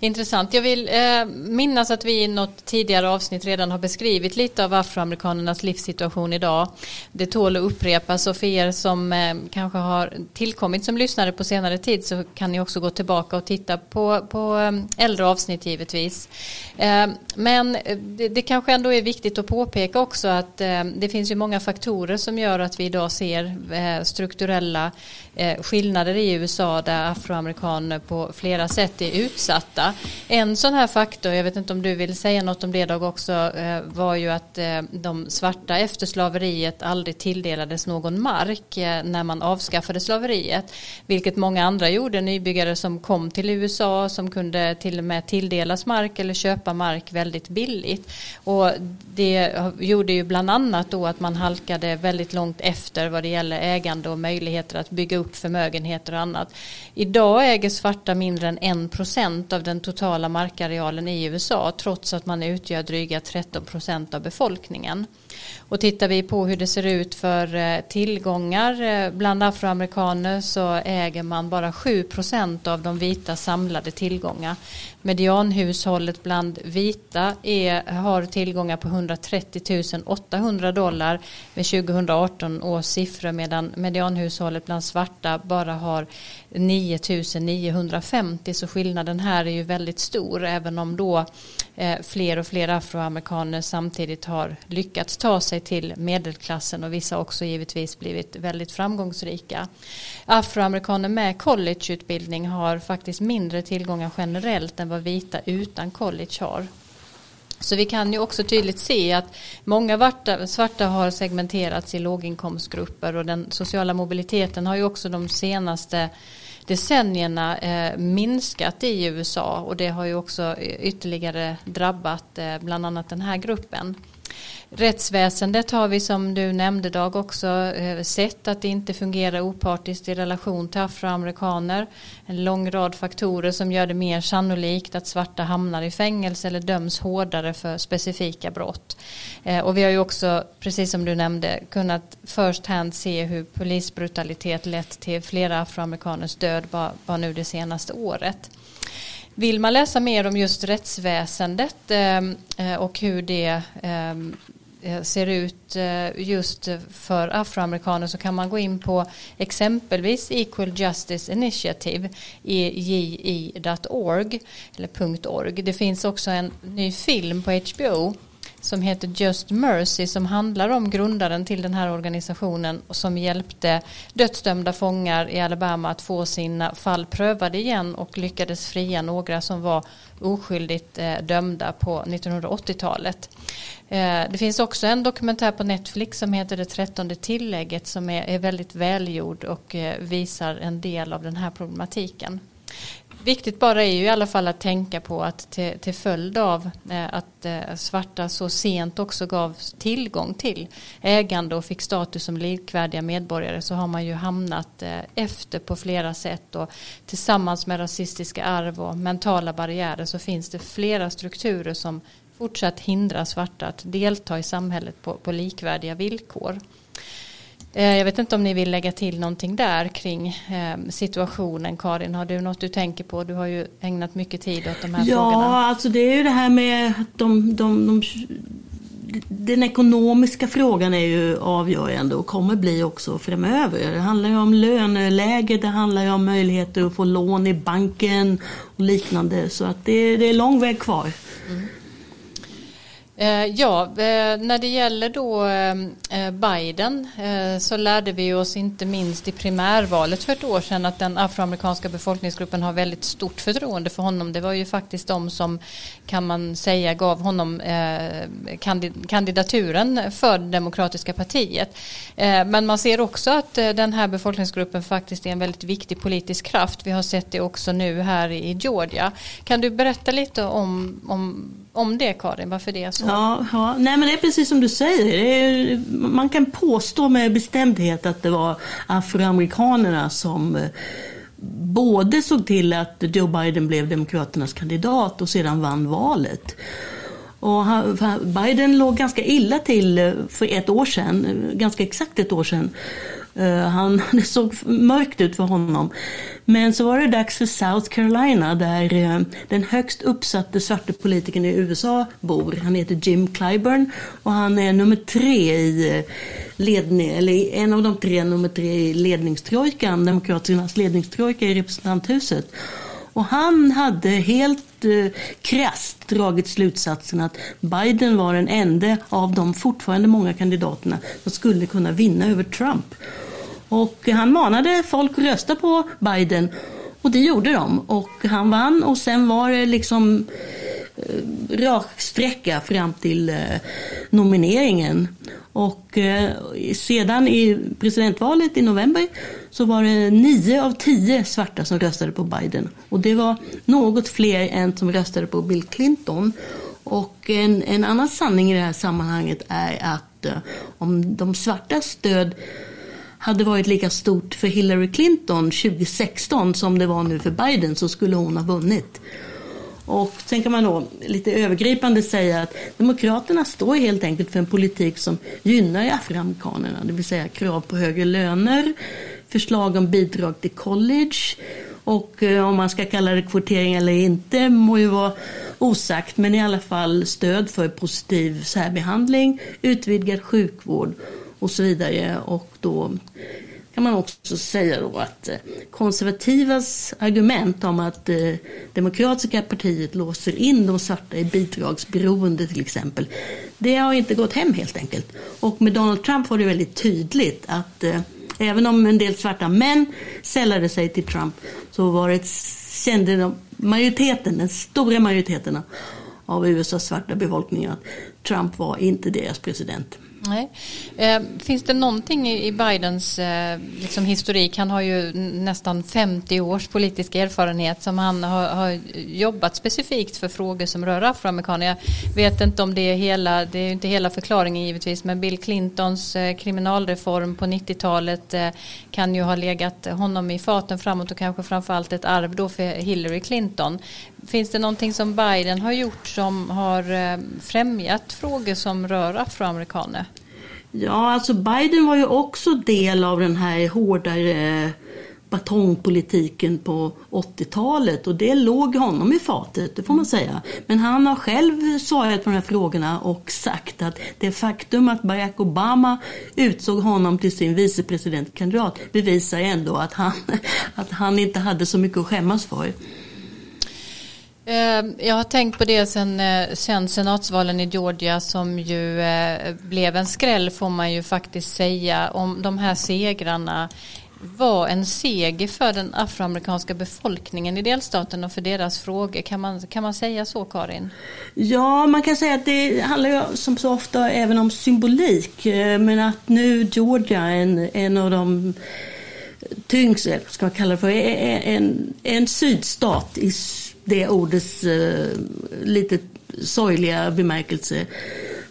A: Intressant. Jag vill eh, minnas att vi i något tidigare avsnitt redan har beskrivit lite av afroamerikanernas livssituation idag. Det tål att upprepas och för er som eh, kanske har tillkommit som lyssnare på senare tid så kan ni också gå tillbaka och titta på, på eh, äldre avsnitt givetvis. Eh, men eh, det, det, kanske ändå är viktigt att påpeka också att eh, det finns ju många faktorer som gör att vi idag ser eh, strukturella eh, skillnader i USA där afroamerikaner på flera sätt är utsatta. En sån här faktor, jag vet inte om du vill säga något om det Dag också, eh, var ju att eh, de svarta efter slaveriet aldrig tilldelades någon mark eh, när man avskaffade slaveriet. Vilket många andra gjorde, nybyggare som kom till USA som kunde till och med tilldelas mark eller köpa mark väldigt billigt. Och det gjorde ju bland annat då att man halkade väldigt långt efter vad det gäller ägande och möjligheter att bygga upp förmögenheter och annat. Idag äger svarta mindre än en procent av den den totala markarealen i USA trots att man utgör dryga 13 procent av befolkningen. Och tittar vi på hur det ser ut för eh, tillgångar eh, bland afroamerikaner så äger man bara 7 procent av de vita samlade tillgångar. Medianhushållet bland vita är, har tillgångar på 130 800 dollar med 2018 års siffror medan medianhushållet bland svarta bara har 9 950 så skillnaden här är ju väldigt stor även om då Eh, fler och fler afroamerikaner samtidigt har lyckats ta sig till medelklassen och vissa också givetvis blivit väldigt framgångsrika. Afroamerikaner med collegeutbildning har faktiskt mindre tillgångar generellt än vad vita utan college har. Så vi kan ju också tydligt se att många svarta har segmenterats i låginkomstgrupper och den sociala mobiliteten har ju också de senaste decennierna eh, minskat i USA och det har ju också ytterligare drabbat eh, bland annat den här gruppen. Rättsväsendet har vi som du nämnde Dag också eh, sett att det inte fungerar opartiskt i relation till afroamerikaner. En lång rad faktorer som gör det mer sannolikt att svarta hamnar i fängelse eller döms hårdare för specifika brott. Eh, och vi har ju också, precis som du nämnde, kunnat first hand se hur polisbrutalitet lett till flera afroamerikaners död bara, bara nu det senaste året. Vill man läsa mer om just rättsväsendet ehm, eh, och hur det ehm, eh, ser ut eh, just för afroamerikaner så kan man gå in på exempelvis Equal Justice Initiative EJI.org eller .org. Det finns också en ny film på HBO som heter Just Mercy som handlar om grundaren till den här organisationen som hjälpte dödsdömda fångar i Alabama att få sina fall prövade igen och lyckades fria några som var oskyldigt eh, dömda på 1980-talet. Eh, det finns också en dokumentär på Netflix som heter Det trettonde tillägget som är väldigt välgjord och eh, visar en del av den här problematiken. Viktigt bara är ju i alla fall att tänka på att till, till följd av eh, att eh, svarta så sent också gav tillgång till ägande och fick status som likvärdiga medborgare så har man ju hamnat eh, efter på flera sätt och tillsammans med rasistiska arv och mentala barriärer så finns det flera strukturer som fortsatt hindrar svarta att delta i samhället på, på likvärdiga villkor. Eh, jag vet inte om ni vill lägga till någonting där kring eh, situationen. Karin, har du något du tänker på? Du har ju ägnat mycket tid åt de här
E: ja,
A: frågorna.
E: Ja, alltså det är ju det här med de, de, de, den ekonomiska frågan är ju avgörande och kommer bli också framöver. Det handlar ju om löneläge, det handlar ju om möjligheter att få lån i banken och liknande. Så att det, det är lång väg kvar. Mm.
A: Eh, ja, eh, när det gäller då eh, Biden så lärde vi oss inte minst i primärvalet för ett år sedan att den afroamerikanska befolkningsgruppen har väldigt stort förtroende för honom. Det var ju faktiskt de som kan man säga gav honom kandidaturen för det demokratiska partiet. Men man ser också att den här befolkningsgruppen faktiskt är en väldigt viktig politisk kraft. Vi har sett det också nu här i Georgia. Kan du berätta lite om, om om det Karin, varför det är så?
E: Ja, ja. Nej, men det är precis som du säger. Är, man kan påstå med bestämdhet att det var afroamerikanerna som eh, både såg till att Joe Biden blev Demokraternas kandidat och sedan vann valet. Och Biden låg ganska illa till eh, för ett år sedan, eh, ganska exakt ett år sedan. Eh, han, det såg mörkt ut för honom. Men så var det dags för South Carolina där eh, den högst uppsatte svarte politikern i USA bor. Han heter Jim Clyburn och han är nummer tre i eh, ledning, eller en av de tre nummer tre i ledningstrojkan, Demokraternas ledningstrojka i representanthuset. Och han hade helt eh, krasst dragit slutsatsen att Biden var den enda av de fortfarande många kandidaterna som skulle kunna vinna över Trump. Och han manade folk att rösta på Biden och det gjorde de. Och han vann och sen var det liksom eh, fram till eh, nomineringen. Och eh, sedan i presidentvalet i november så var det nio av tio svarta som röstade på Biden. Och det var något fler än som röstade på Bill Clinton. Och en, en annan sanning i det här sammanhanget är att eh, om de svarta stöd hade varit lika stort för Hillary Clinton 2016 som det var nu för Biden så skulle hon ha vunnit. Och sen kan man då lite övergripande säga att Demokraterna står helt enkelt för en politik som gynnar afroamerikanerna. Det vill säga krav på högre löner, förslag om bidrag till college och eh, om man ska kalla det kvotering eller inte må ju vara osagt men i alla fall stöd för positiv särbehandling, utvidgad sjukvård och så vidare. Och då kan man också säga då att eh, konservativas argument om att eh, Demokratiska partiet låser in de svarta i bidragsberoende till exempel. Det har inte gått hem helt enkelt. Och med Donald Trump var det väldigt tydligt att eh, även om en del svarta män sällade sig till Trump så var det, kände de, majoriteten, den stora majoriteten av USAs svarta befolkning att Trump var inte deras president.
A: Nej. Eh, finns det någonting i Bidens eh, liksom historik, han har ju nästan 50 års politisk erfarenhet som han har, har, jobbat specifikt för frågor som rör afroamerikaner. Jag vet inte om det är hela, det är inte hela förklaringen givetvis, men Bill Clintons eh, kriminalreform på 90-talet eh, kan ju ha legat honom i faten framåt och kanske framförallt ett arv då för Hillary Clinton. Finns det någonting som Biden har gjort som har eh, främjat frågor som rör afroamerikaner?
E: Ja, alltså Biden var ju också del av den här hårdare eh, batongpolitiken på 80-talet och det låg honom i fatet, det får man säga. Men han har själv svarat på de här frågorna och sagt att det faktum att Barack Obama utsåg honom till sin vicepresidentkandidat bevisar ändå att han, att han inte hade så mycket att skämmas för.
A: Eh, jag har tänkt på det sen, eh, sen senatsvalen i Georgia som ju eh, blev en skräll får man ju faktiskt säga om de här segrarna var en seger för den afroamerikanska befolkningen i delstaten och för deras frågor. Kan man, kan man säga så Karin?
E: Ja, man kan säga att det handlar ju som så ofta även om symbolik. Men att nu Georgia, en, en av de tyngsta, ska man kalla det för, en, en sydstat i det ordets eh, lite sorgliga bemärkelse.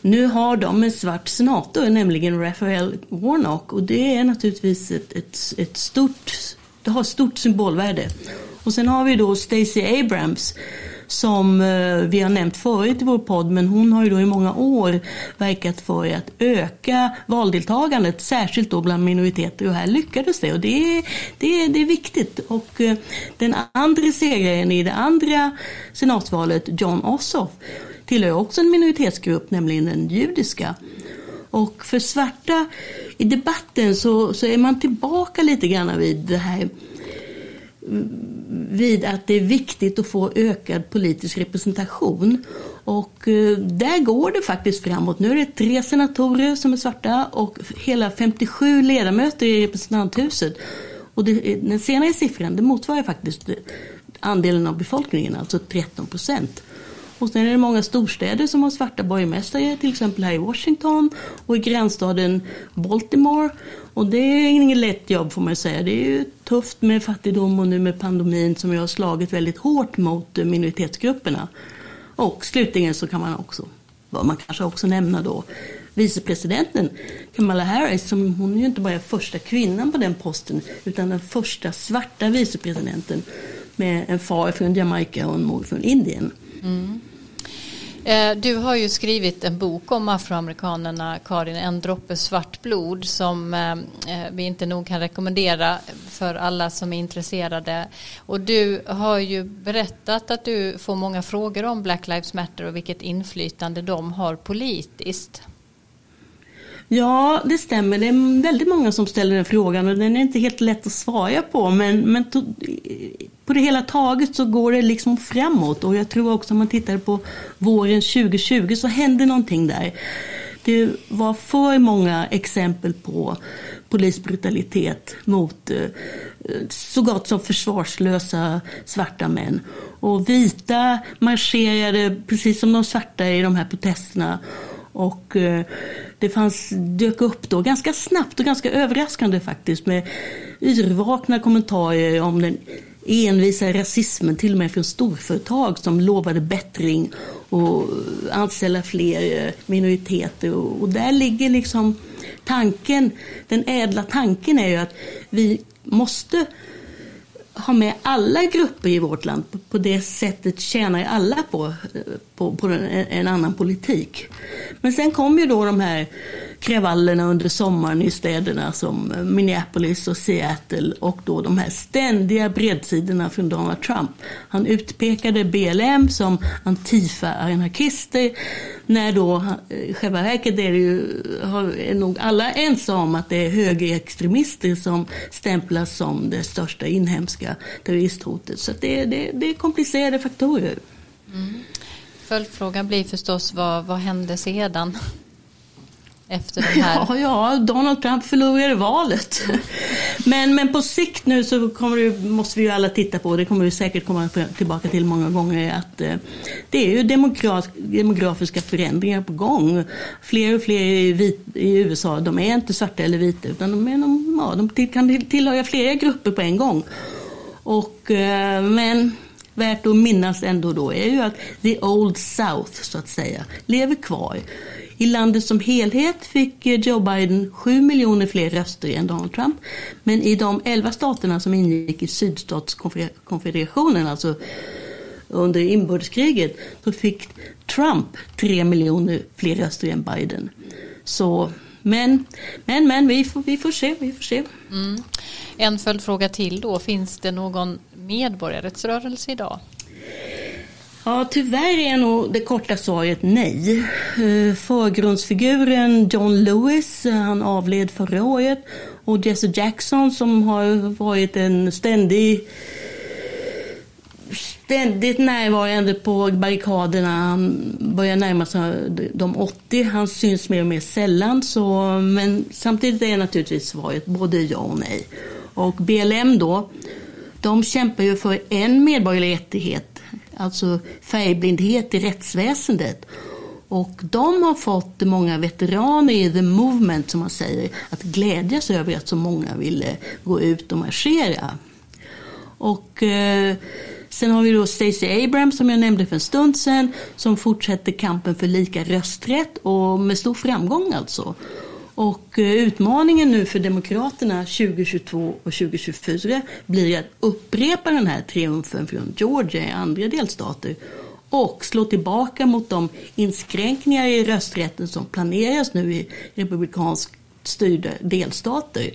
E: Nu har de en svart senator, nämligen Raphael Warnock och det är naturligtvis ett, ett, ett stort, det har stort symbolvärde. Och sen har vi då Stacey Abrams som eh, vi har nämnt förut i vår podd, men hon har ju då i många år verkat för att öka valdeltagandet, särskilt då bland minoriteter och här lyckades det och det är, det är, det är viktigt. Och eh, den andra segraren i det andra senatsvalet, John Ossoff, tillhör också en minoritetsgrupp, nämligen den judiska. Och för svarta i debatten så, så är man tillbaka lite grann vid det här vid att det är viktigt att få ökad politisk representation. Och eh, där går det faktiskt framåt. Nu är det tre senatorer som är svarta och hela 57 ledamöter i representanthuset. Och det, eh, den senare siffran det motsvarar faktiskt andelen av befolkningen, alltså 13 procent. Och sen är det många storstäder som har svarta borgmästare, till exempel här i Washington och i grannstaden Baltimore. Och det är inget lätt jobb får man säga. Det är ju tufft med fattigdom och nu med pandemin som jag har slagit väldigt hårt mot minoritetsgrupperna. Och slutligen så kan man också, vad man kanske också nämna då, vicepresidenten Kamala Harris, som hon är ju inte bara första kvinnan på den posten, utan den första svarta vicepresidenten med en far från Jamaica och en mor från Indien. Mm.
A: Eh, du har ju skrivit en bok om afroamerikanerna, Karin, En droppe svart blod som eh, eh, vi inte nog kan rekommendera för alla som är intresserade. Och du har ju berättat att du får många frågor om Black Lives Matter och vilket inflytande de har politiskt.
E: Ja, det stämmer. Det är väldigt många som ställer den frågan och den är inte helt lätt att svara på. Men, men på det hela taget så går det liksom framåt och jag tror också om man tittar på våren 2020 så hände någonting där. Det var för många exempel på polisbrutalitet mot eh, så gott som försvarslösa svarta män. Och vita marscherade precis som de svarta i de här protesterna. Och eh, det fanns, dök upp då ganska snabbt och ganska överraskande faktiskt med yrvakna kommentarer om den envisa rasismen till och med från storföretag som lovade bättring och anställa fler eh, minoriteter. Och där ligger liksom tanken, den ädla tanken är ju att vi måste ha med alla grupper i vårt land. På det sättet tjänar alla på, eh, på, på en, annan politik. Men sen kom ju då de här kravallerna under sommaren i städerna som Minneapolis och Seattle och då de här ständiga bredsidorna från Donald Trump. Han utpekade BLM som Antifa-anarkister när då, eh, i själva verket är, det ju, är nog alla ense om att det är högerextremister som stämplas som det största inhemska terroristhotet. Så det, det, det är komplicerade faktorer. Mm.
A: Följdfrågan blir förstås vad, vad hände sedan? Efter de här?
E: Ja, ja, Donald Trump förlorade valet. Men, men på sikt nu så kommer det, måste vi ju alla titta på, det kommer vi säkert komma tillbaka till många gånger, att eh, det är ju demograf, demografiska förändringar på gång. Fler och fler i, vit, i, USA, de är inte svarta eller vita, utan de, är, de, ja, de kan tillhöra flera grupper på en gång. Och, eh, men värt att minnas ändå då är ju att the old south, så att säga, lever kvar. I landet som helhet fick eh, Joe Biden 7 miljoner fler röster än Donald Trump. Men i de 11 staterna som ingick i sydstatskonfederationen, alltså under inbördeskriget, så fick Trump 3 miljoner fler röster än Biden. Så, men, men, men vi får, vi får se. Vi får se. Mm.
A: En följdfråga till då, finns det någon medborgarrättsrörelse idag?
E: Ja, tyvärr är nog det korta svaret nej. Eh, förgrundsfiguren John Lewis, eh, han avled förra året. Och Jesse Jackson som har varit en ständig ständigt närvarande på barrikaderna. Han börjar närma sig de 80. Han syns mer och mer sällan. Så, men samtidigt är naturligtvis svaret både ja och nej. Och BLM då, de kämpar ju för en medborgerlig rättighet alltså färgblindhet i rättsväsendet. Och de har fått många veteraner i the movement, som man säger, att glädjas över att så många ville gå ut och marschera. Och eh, sen har vi då Stacey Abrams som jag nämnde för en stund sedan, som fortsätter kampen för lika rösträtt och med stor framgång alltså. Och eh, utmaningen nu för Demokraterna 2022 och 2024 blir att upprepa den här triumfen från Georgia i andra delstater och slå tillbaka mot de inskränkningar i rösträtten som planeras nu i republikanskt styrda delstater.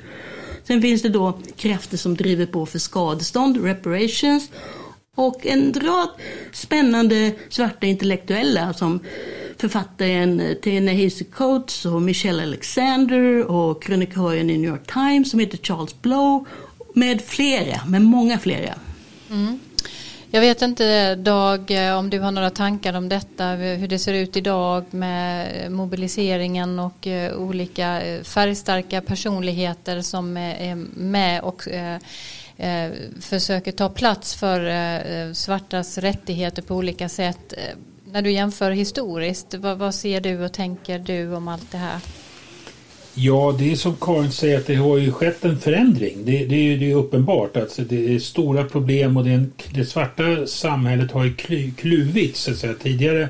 E: Sen finns det då krafter som driver på för skadestånd, reparations och en rad spännande svarta intellektuella som författaren eh, Ta-Nehisi Coates och Michelle Alexander och krönikören i New York Times som heter Charles Blow med flera, med många flera.
A: Mm. Jag vet inte Dag eh, om du har några tankar om detta, hur det ser ut idag med mobiliseringen och eh, olika färgstarka personligheter som är med och försöker ta plats för svartas rättigheter på olika sätt. När du jämför historiskt, vad ser du och tänker du om allt det här?
F: Ja, det är som Karin säger att det har ju skett en förändring. Det, det är ju det är uppenbart. Alltså det är stora problem och det, en, det svarta samhället har ju klu, kluvits. Så att säga. Tidigare,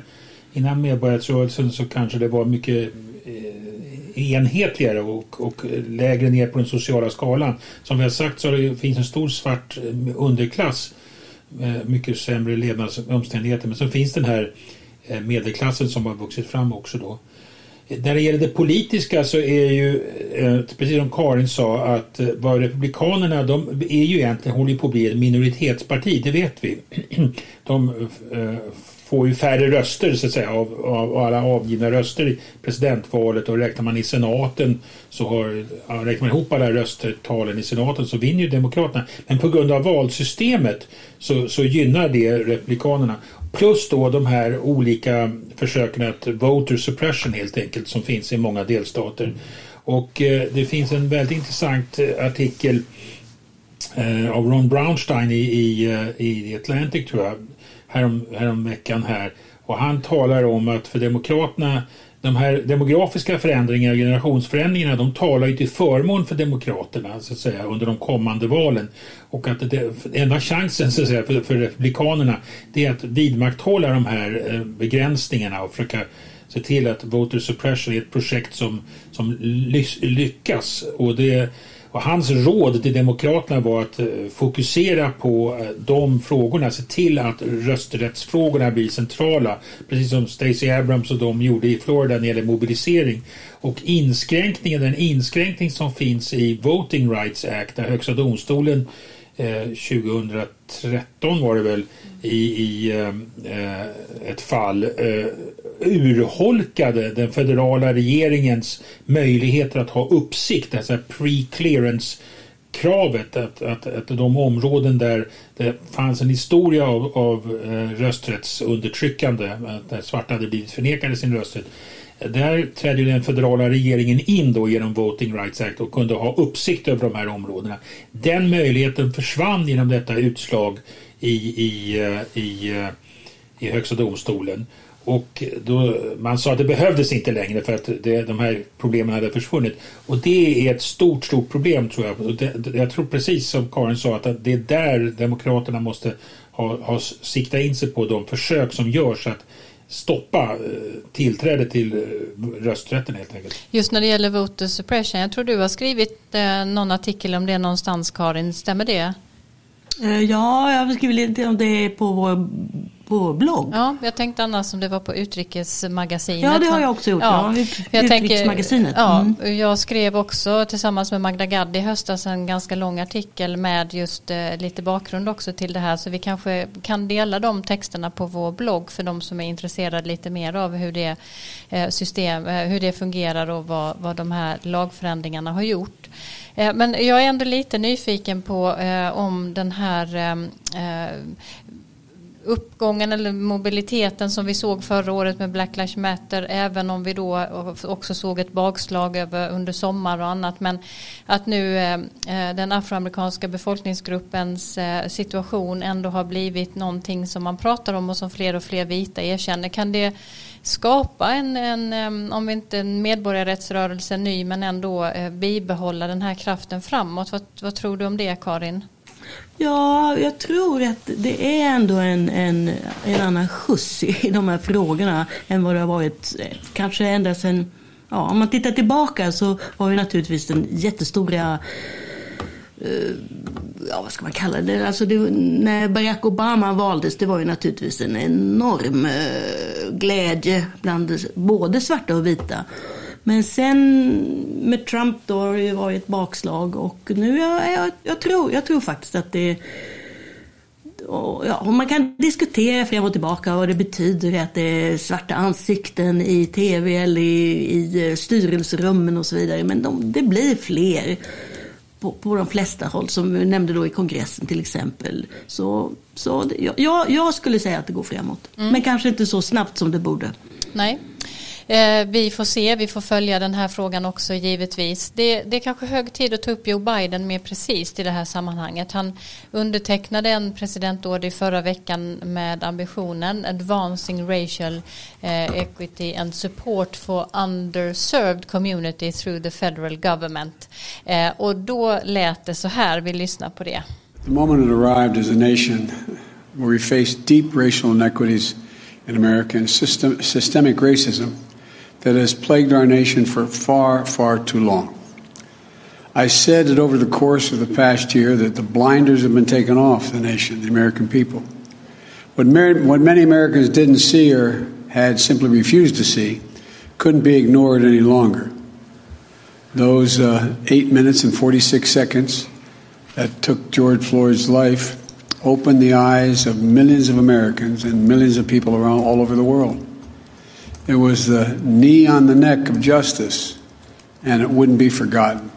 F: innan medborgarrättsrörelsen, så kanske det var mycket eh, enhetligare och, och, lägre ner på den sociala skalan. Som vi har sagt så det finns en stor svart eh, underklass Eh, mycket sämre levnadsomständigheter. Men så finns den här eh, medelklassen som har vuxit fram också då. När det gäller det politiska så är ju, eh, precis som Karin sa, att vad Republikanerna, de är ju egentligen, håller på att bli ett minoritetsparti, det vet vi. De får ju färre röster så att säga av, av alla avgivna röster i presidentvalet och räknar man i senaten så har, räknar man ihop alla röstetalen i senaten så vinner ju Demokraterna. Men på grund av valsystemet så, så gynnar det Republikanerna. Plus då de här olika försöken att voter suppression helt enkelt som finns i många delstater. Och eh, det finns en väldigt intressant eh, artikel eh, av Ron Brownstein i, i, eh, i Atlantic tror jag härom, häromveckan här. Och han talar om att för Demokraterna de här demografiska förändringarna, generationsförändringarna, de talar ju till förmån för Demokraterna så att säga, under de kommande valen. Och att det, enda chansen så att säga, för, för Republikanerna det är att vidmakthålla de här eh, begränsningarna och försöka se till att voter suppression är ett projekt som, som lyckas. Och det och hans råd till Demokraterna var att eh, fokusera på eh, de frågorna, se till att rösträttsfrågorna blir centrala, precis som Stacey Abrams och de gjorde i Florida när det gäller mobilisering. Och inskränkningen, den inskränkning som finns i Voting Rights Act, där Högsta domstolen eh, 2013 var det väl, i, i eh, eh ett fall eh, urholkade den federala regeringens möjligheter att ha uppsikt, alltså pre-clearance kravet att, att, att de områden där det fanns en historia av, av eh, rösträttsundertryckande, där svarta hade blivit förnekade sin rösträtt, där trädde den federala regeringen in då genom Voting Rights Act och kunde ha uppsikt över de här områdena. Den möjligheten försvann genom detta utslag i, i, eh, i, eh, i Högsta domstolen. Och då, man sa att det behövdes inte längre för att det, de här problemen hade försvunnit. Och det är ett stort, stort problem tror jag. Det, jag tror precis som Karin sa att det är där Demokraterna måste ha, ha sikta in sig på de försök som görs att stoppa eh, tillträde till rösträtten helt enkelt.
A: Just när det gäller voter suppression, jag tror du har skrivit någon artikel om det någonstans Karin, stämmer det?
E: Ja, jag har skrivit lite om det på vår på blogg.
A: Ja, jag tänkte annars om det var på Utrikesmagasinet.
E: Ja, det har jag också gjort. Ja, ja.
A: Jag Utrikesmagasinet. Mm. Ja, jag skrev också tillsammans med Magda Gad i höstas en ganska lång artikel med just eh, lite bakgrund också till det här. Så vi kanske kan dela de texterna på vår blogg för de som är intresserade lite mer av hur det, eh, system, eh, hur det fungerar och vad, vad de här lagförändringarna har gjort. Eh, men jag är ändå lite nyfiken på eh, om den här eh, uppgången eller mobiliteten som vi såg förra året med Black Lives Matter även om vi då också såg ett bakslag över, under sommar och annat. Men att nu eh, eh den afroamerikanska befolkningsgruppens eh, situation ändå har blivit någonting som man pratar om och som fler och fler vita erkänner. Kan det skapa en, en om om inte en medborgarrättsrörelse ny men ändå eh, bibehålla den här kraften framåt? Vad, vad tror du om det Karin?
E: Ja, jag tror att det är ändå en, en, en annan skjuts i de här frågorna än vad det har varit eh, kanske ända sedan ja, om man tittar tillbaka så var ju naturligtvis den jättestora eh, ja, vad ska man kalla det? Alltså det, när Barack Obama valdes, det var ju naturligtvis en enorm eh, glädje bland både svarta och vita. Men sen med Trump då har det ju varit ett bakslag och nu, jag, jag, jag, tror, jag tror faktiskt att det och, ja, man kan diskutera fram och tillbaka vad det betyder att det är svarta ansikten i tv eller i, i styrelserummen och så vidare. Men de, det blir fler på, på de flesta håll, som vi nämnde då i kongressen till exempel. Så, så jag, jag skulle säga att det går framåt. Mm. Men kanske inte så snabbt som det borde.
A: Nej. Eh, vi får se, vi får följa den här frågan också givetvis. Det, det är kanske hög tid att ta upp Joe Biden mer precis i det här sammanhanget. Han undertecknade en presidentorder i förra veckan med ambitionen Advancing Racial eh, Equity and Support for Underserved Community through the Federal Government. Eh, och då lät det så här, vi lyssnar på det.
I: The moment it arrived as a nation where we face deep racial inequities in America and system, systemic racism that has plagued our nation for far, far too long. I said that over the course of the past year that the blinders have been taken off the nation, the American people. What, what many Americans didn't see or had simply refused to see couldn't be ignored any longer. Those uh, eight minutes and 46 seconds that took George Floyd's life opened the eyes of millions of Americans and millions of people around all over the world. It was the knee on the neck of justice, and it wouldn't be forgotten.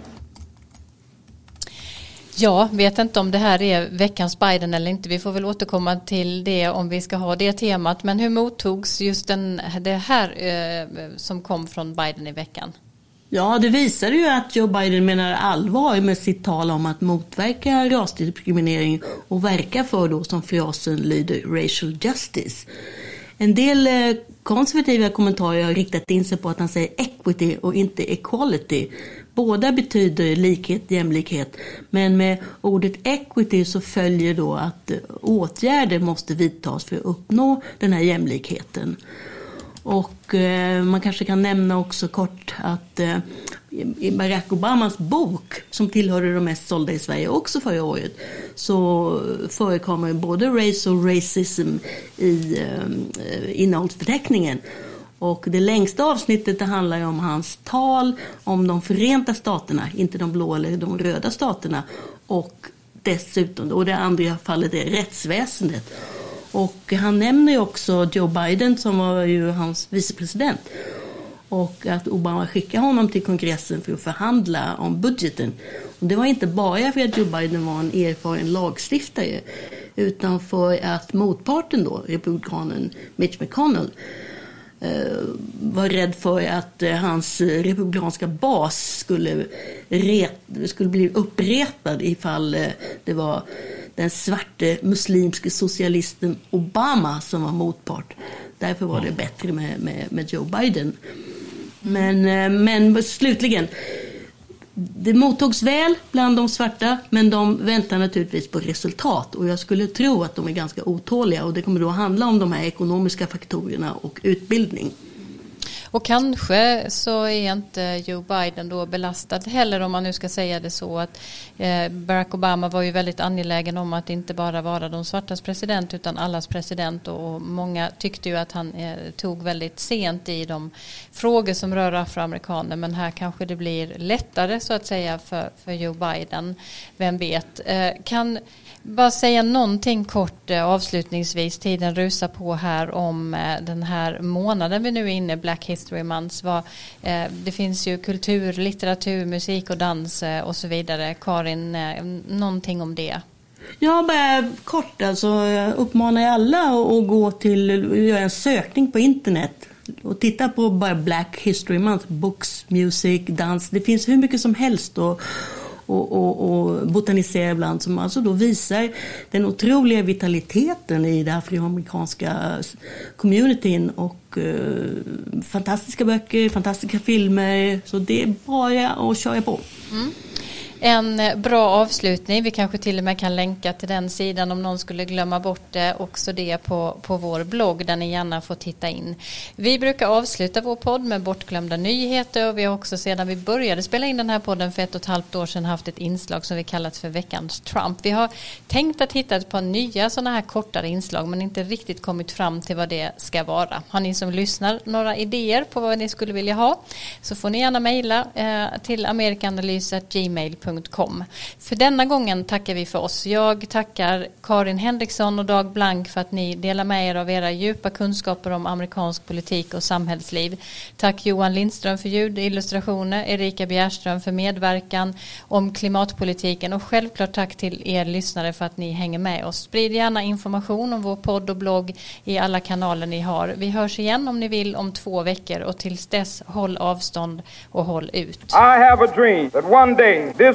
A: Ja, vet inte om det här är veckans Biden eller inte. Vi får väl återkomma till det om vi ska ha det temat. Men hur mottogs just den, det här eh, som kom från Biden i veckan?
E: Ja, det visar ju att Joe Biden menar allvar med sitt tal om att motverka rasdiskriminering och verka för då som frasen lyder racial justice. En del eh, konservativa kommentarer har riktat in sig på att han säger equity och inte equality. Båda betyder likhet, jämlikhet. Men med ordet equity så följer då att eh, åtgärder måste vidtas för att uppnå den här jämlikheten. Och eh, man kanske kan nämna också kort att eh, i Barack Obamas bok, som tillhörde de mest sålda i Sverige också förra året, så förekommer både race och racism i eh, innehållsförteckningen. Och det längsta avsnittet det handlar om hans tal om de förenta staterna, inte de blå eller de röda staterna. Och dessutom, och det andra fallet är rättsväsendet. Och han nämner ju också Joe Biden som var ju hans vicepresident. Och att Obama skickade honom till kongressen för att förhandla om budgeten. Och det var inte bara för att Joe Biden var en erfaren lagstiftare. Utan för att motparten då, republikanen Mitch McConnell, eh, var rädd för att eh, hans republikanska bas skulle, ret, skulle bli uppretad ifall eh, det var den svarte muslimske socialisten Obama som var motpart. Därför var det bättre med, med, med Joe Biden. Men, eh, men slutligen, det mottogs väl bland de svarta, men de väntar naturligtvis på resultat. Och jag skulle tro att de är ganska otåliga och det kommer då handla om de här ekonomiska faktorerna och utbildning.
A: Och kanske så är inte Joe Biden då belastad heller om man nu ska säga det så att eh, Barack Obama var ju väldigt angelägen om att inte bara vara de svartas president utan allas president och många tyckte ju att han eh, tog väldigt sent i de frågor som rör afroamerikaner men här kanske det blir lättare så att säga för, för Joe Biden. Vem vet. Eh, kan bara säga någonting kort eh, avslutningsvis. Tiden rusar på här om eh, den här månaden vi nu är inne, Black History Month. Eh, det finns ju kultur, litteratur, musik och dans och så vidare. Karin, någonting om det?
E: Ja, bara kort alltså. Jag uppmanar alla att gå till, göra en sökning på internet och titta på bara Black History Month, books, music, dans. Det finns hur mycket som helst. Och, och, och, och botanisera ibland som alltså då visar den otroliga vitaliteten i den afroamerikanska communityn och eh, fantastiska böcker, fantastiska filmer. Så det är bara att köra på. Mm.
A: En eh, bra avslutning. Vi kanske till och med kan länka till den sidan om någon skulle glömma bort det. Också det på, på vår blogg där ni gärna får titta in. Vi brukar avsluta vår podd med bortglömda nyheter och vi har också sedan vi började spela in den här podden för ett och ett halvt år sedan haft ett inslag som vi kallat för veckans Trump. Vi har tänkt att hitta ett par nya sådana här kortare inslag men inte riktigt kommit fram till vad det ska vara. Har ni som lyssnar några idéer på vad ni skulle vilja ha så får ni gärna mejla eh, till amerikanalys.gmail.com. För denna gången tackar vi för oss. Jag tackar Karin Henriksson och Dag Blank för att ni delar med er av era djupa kunskaper om amerikansk politik och samhällsliv. Tack Johan Lindström för ljudillustrationer, Erika Bjärström för medverkan om klimatpolitiken och självklart tack till er lyssnare för att ni hänger med oss. Sprid gärna information om vår podd och blogg i alla kanaler ni har. Vi hörs igen om ni vill om två veckor och tills dess håll avstånd och håll ut.
B: I have a dream that one day this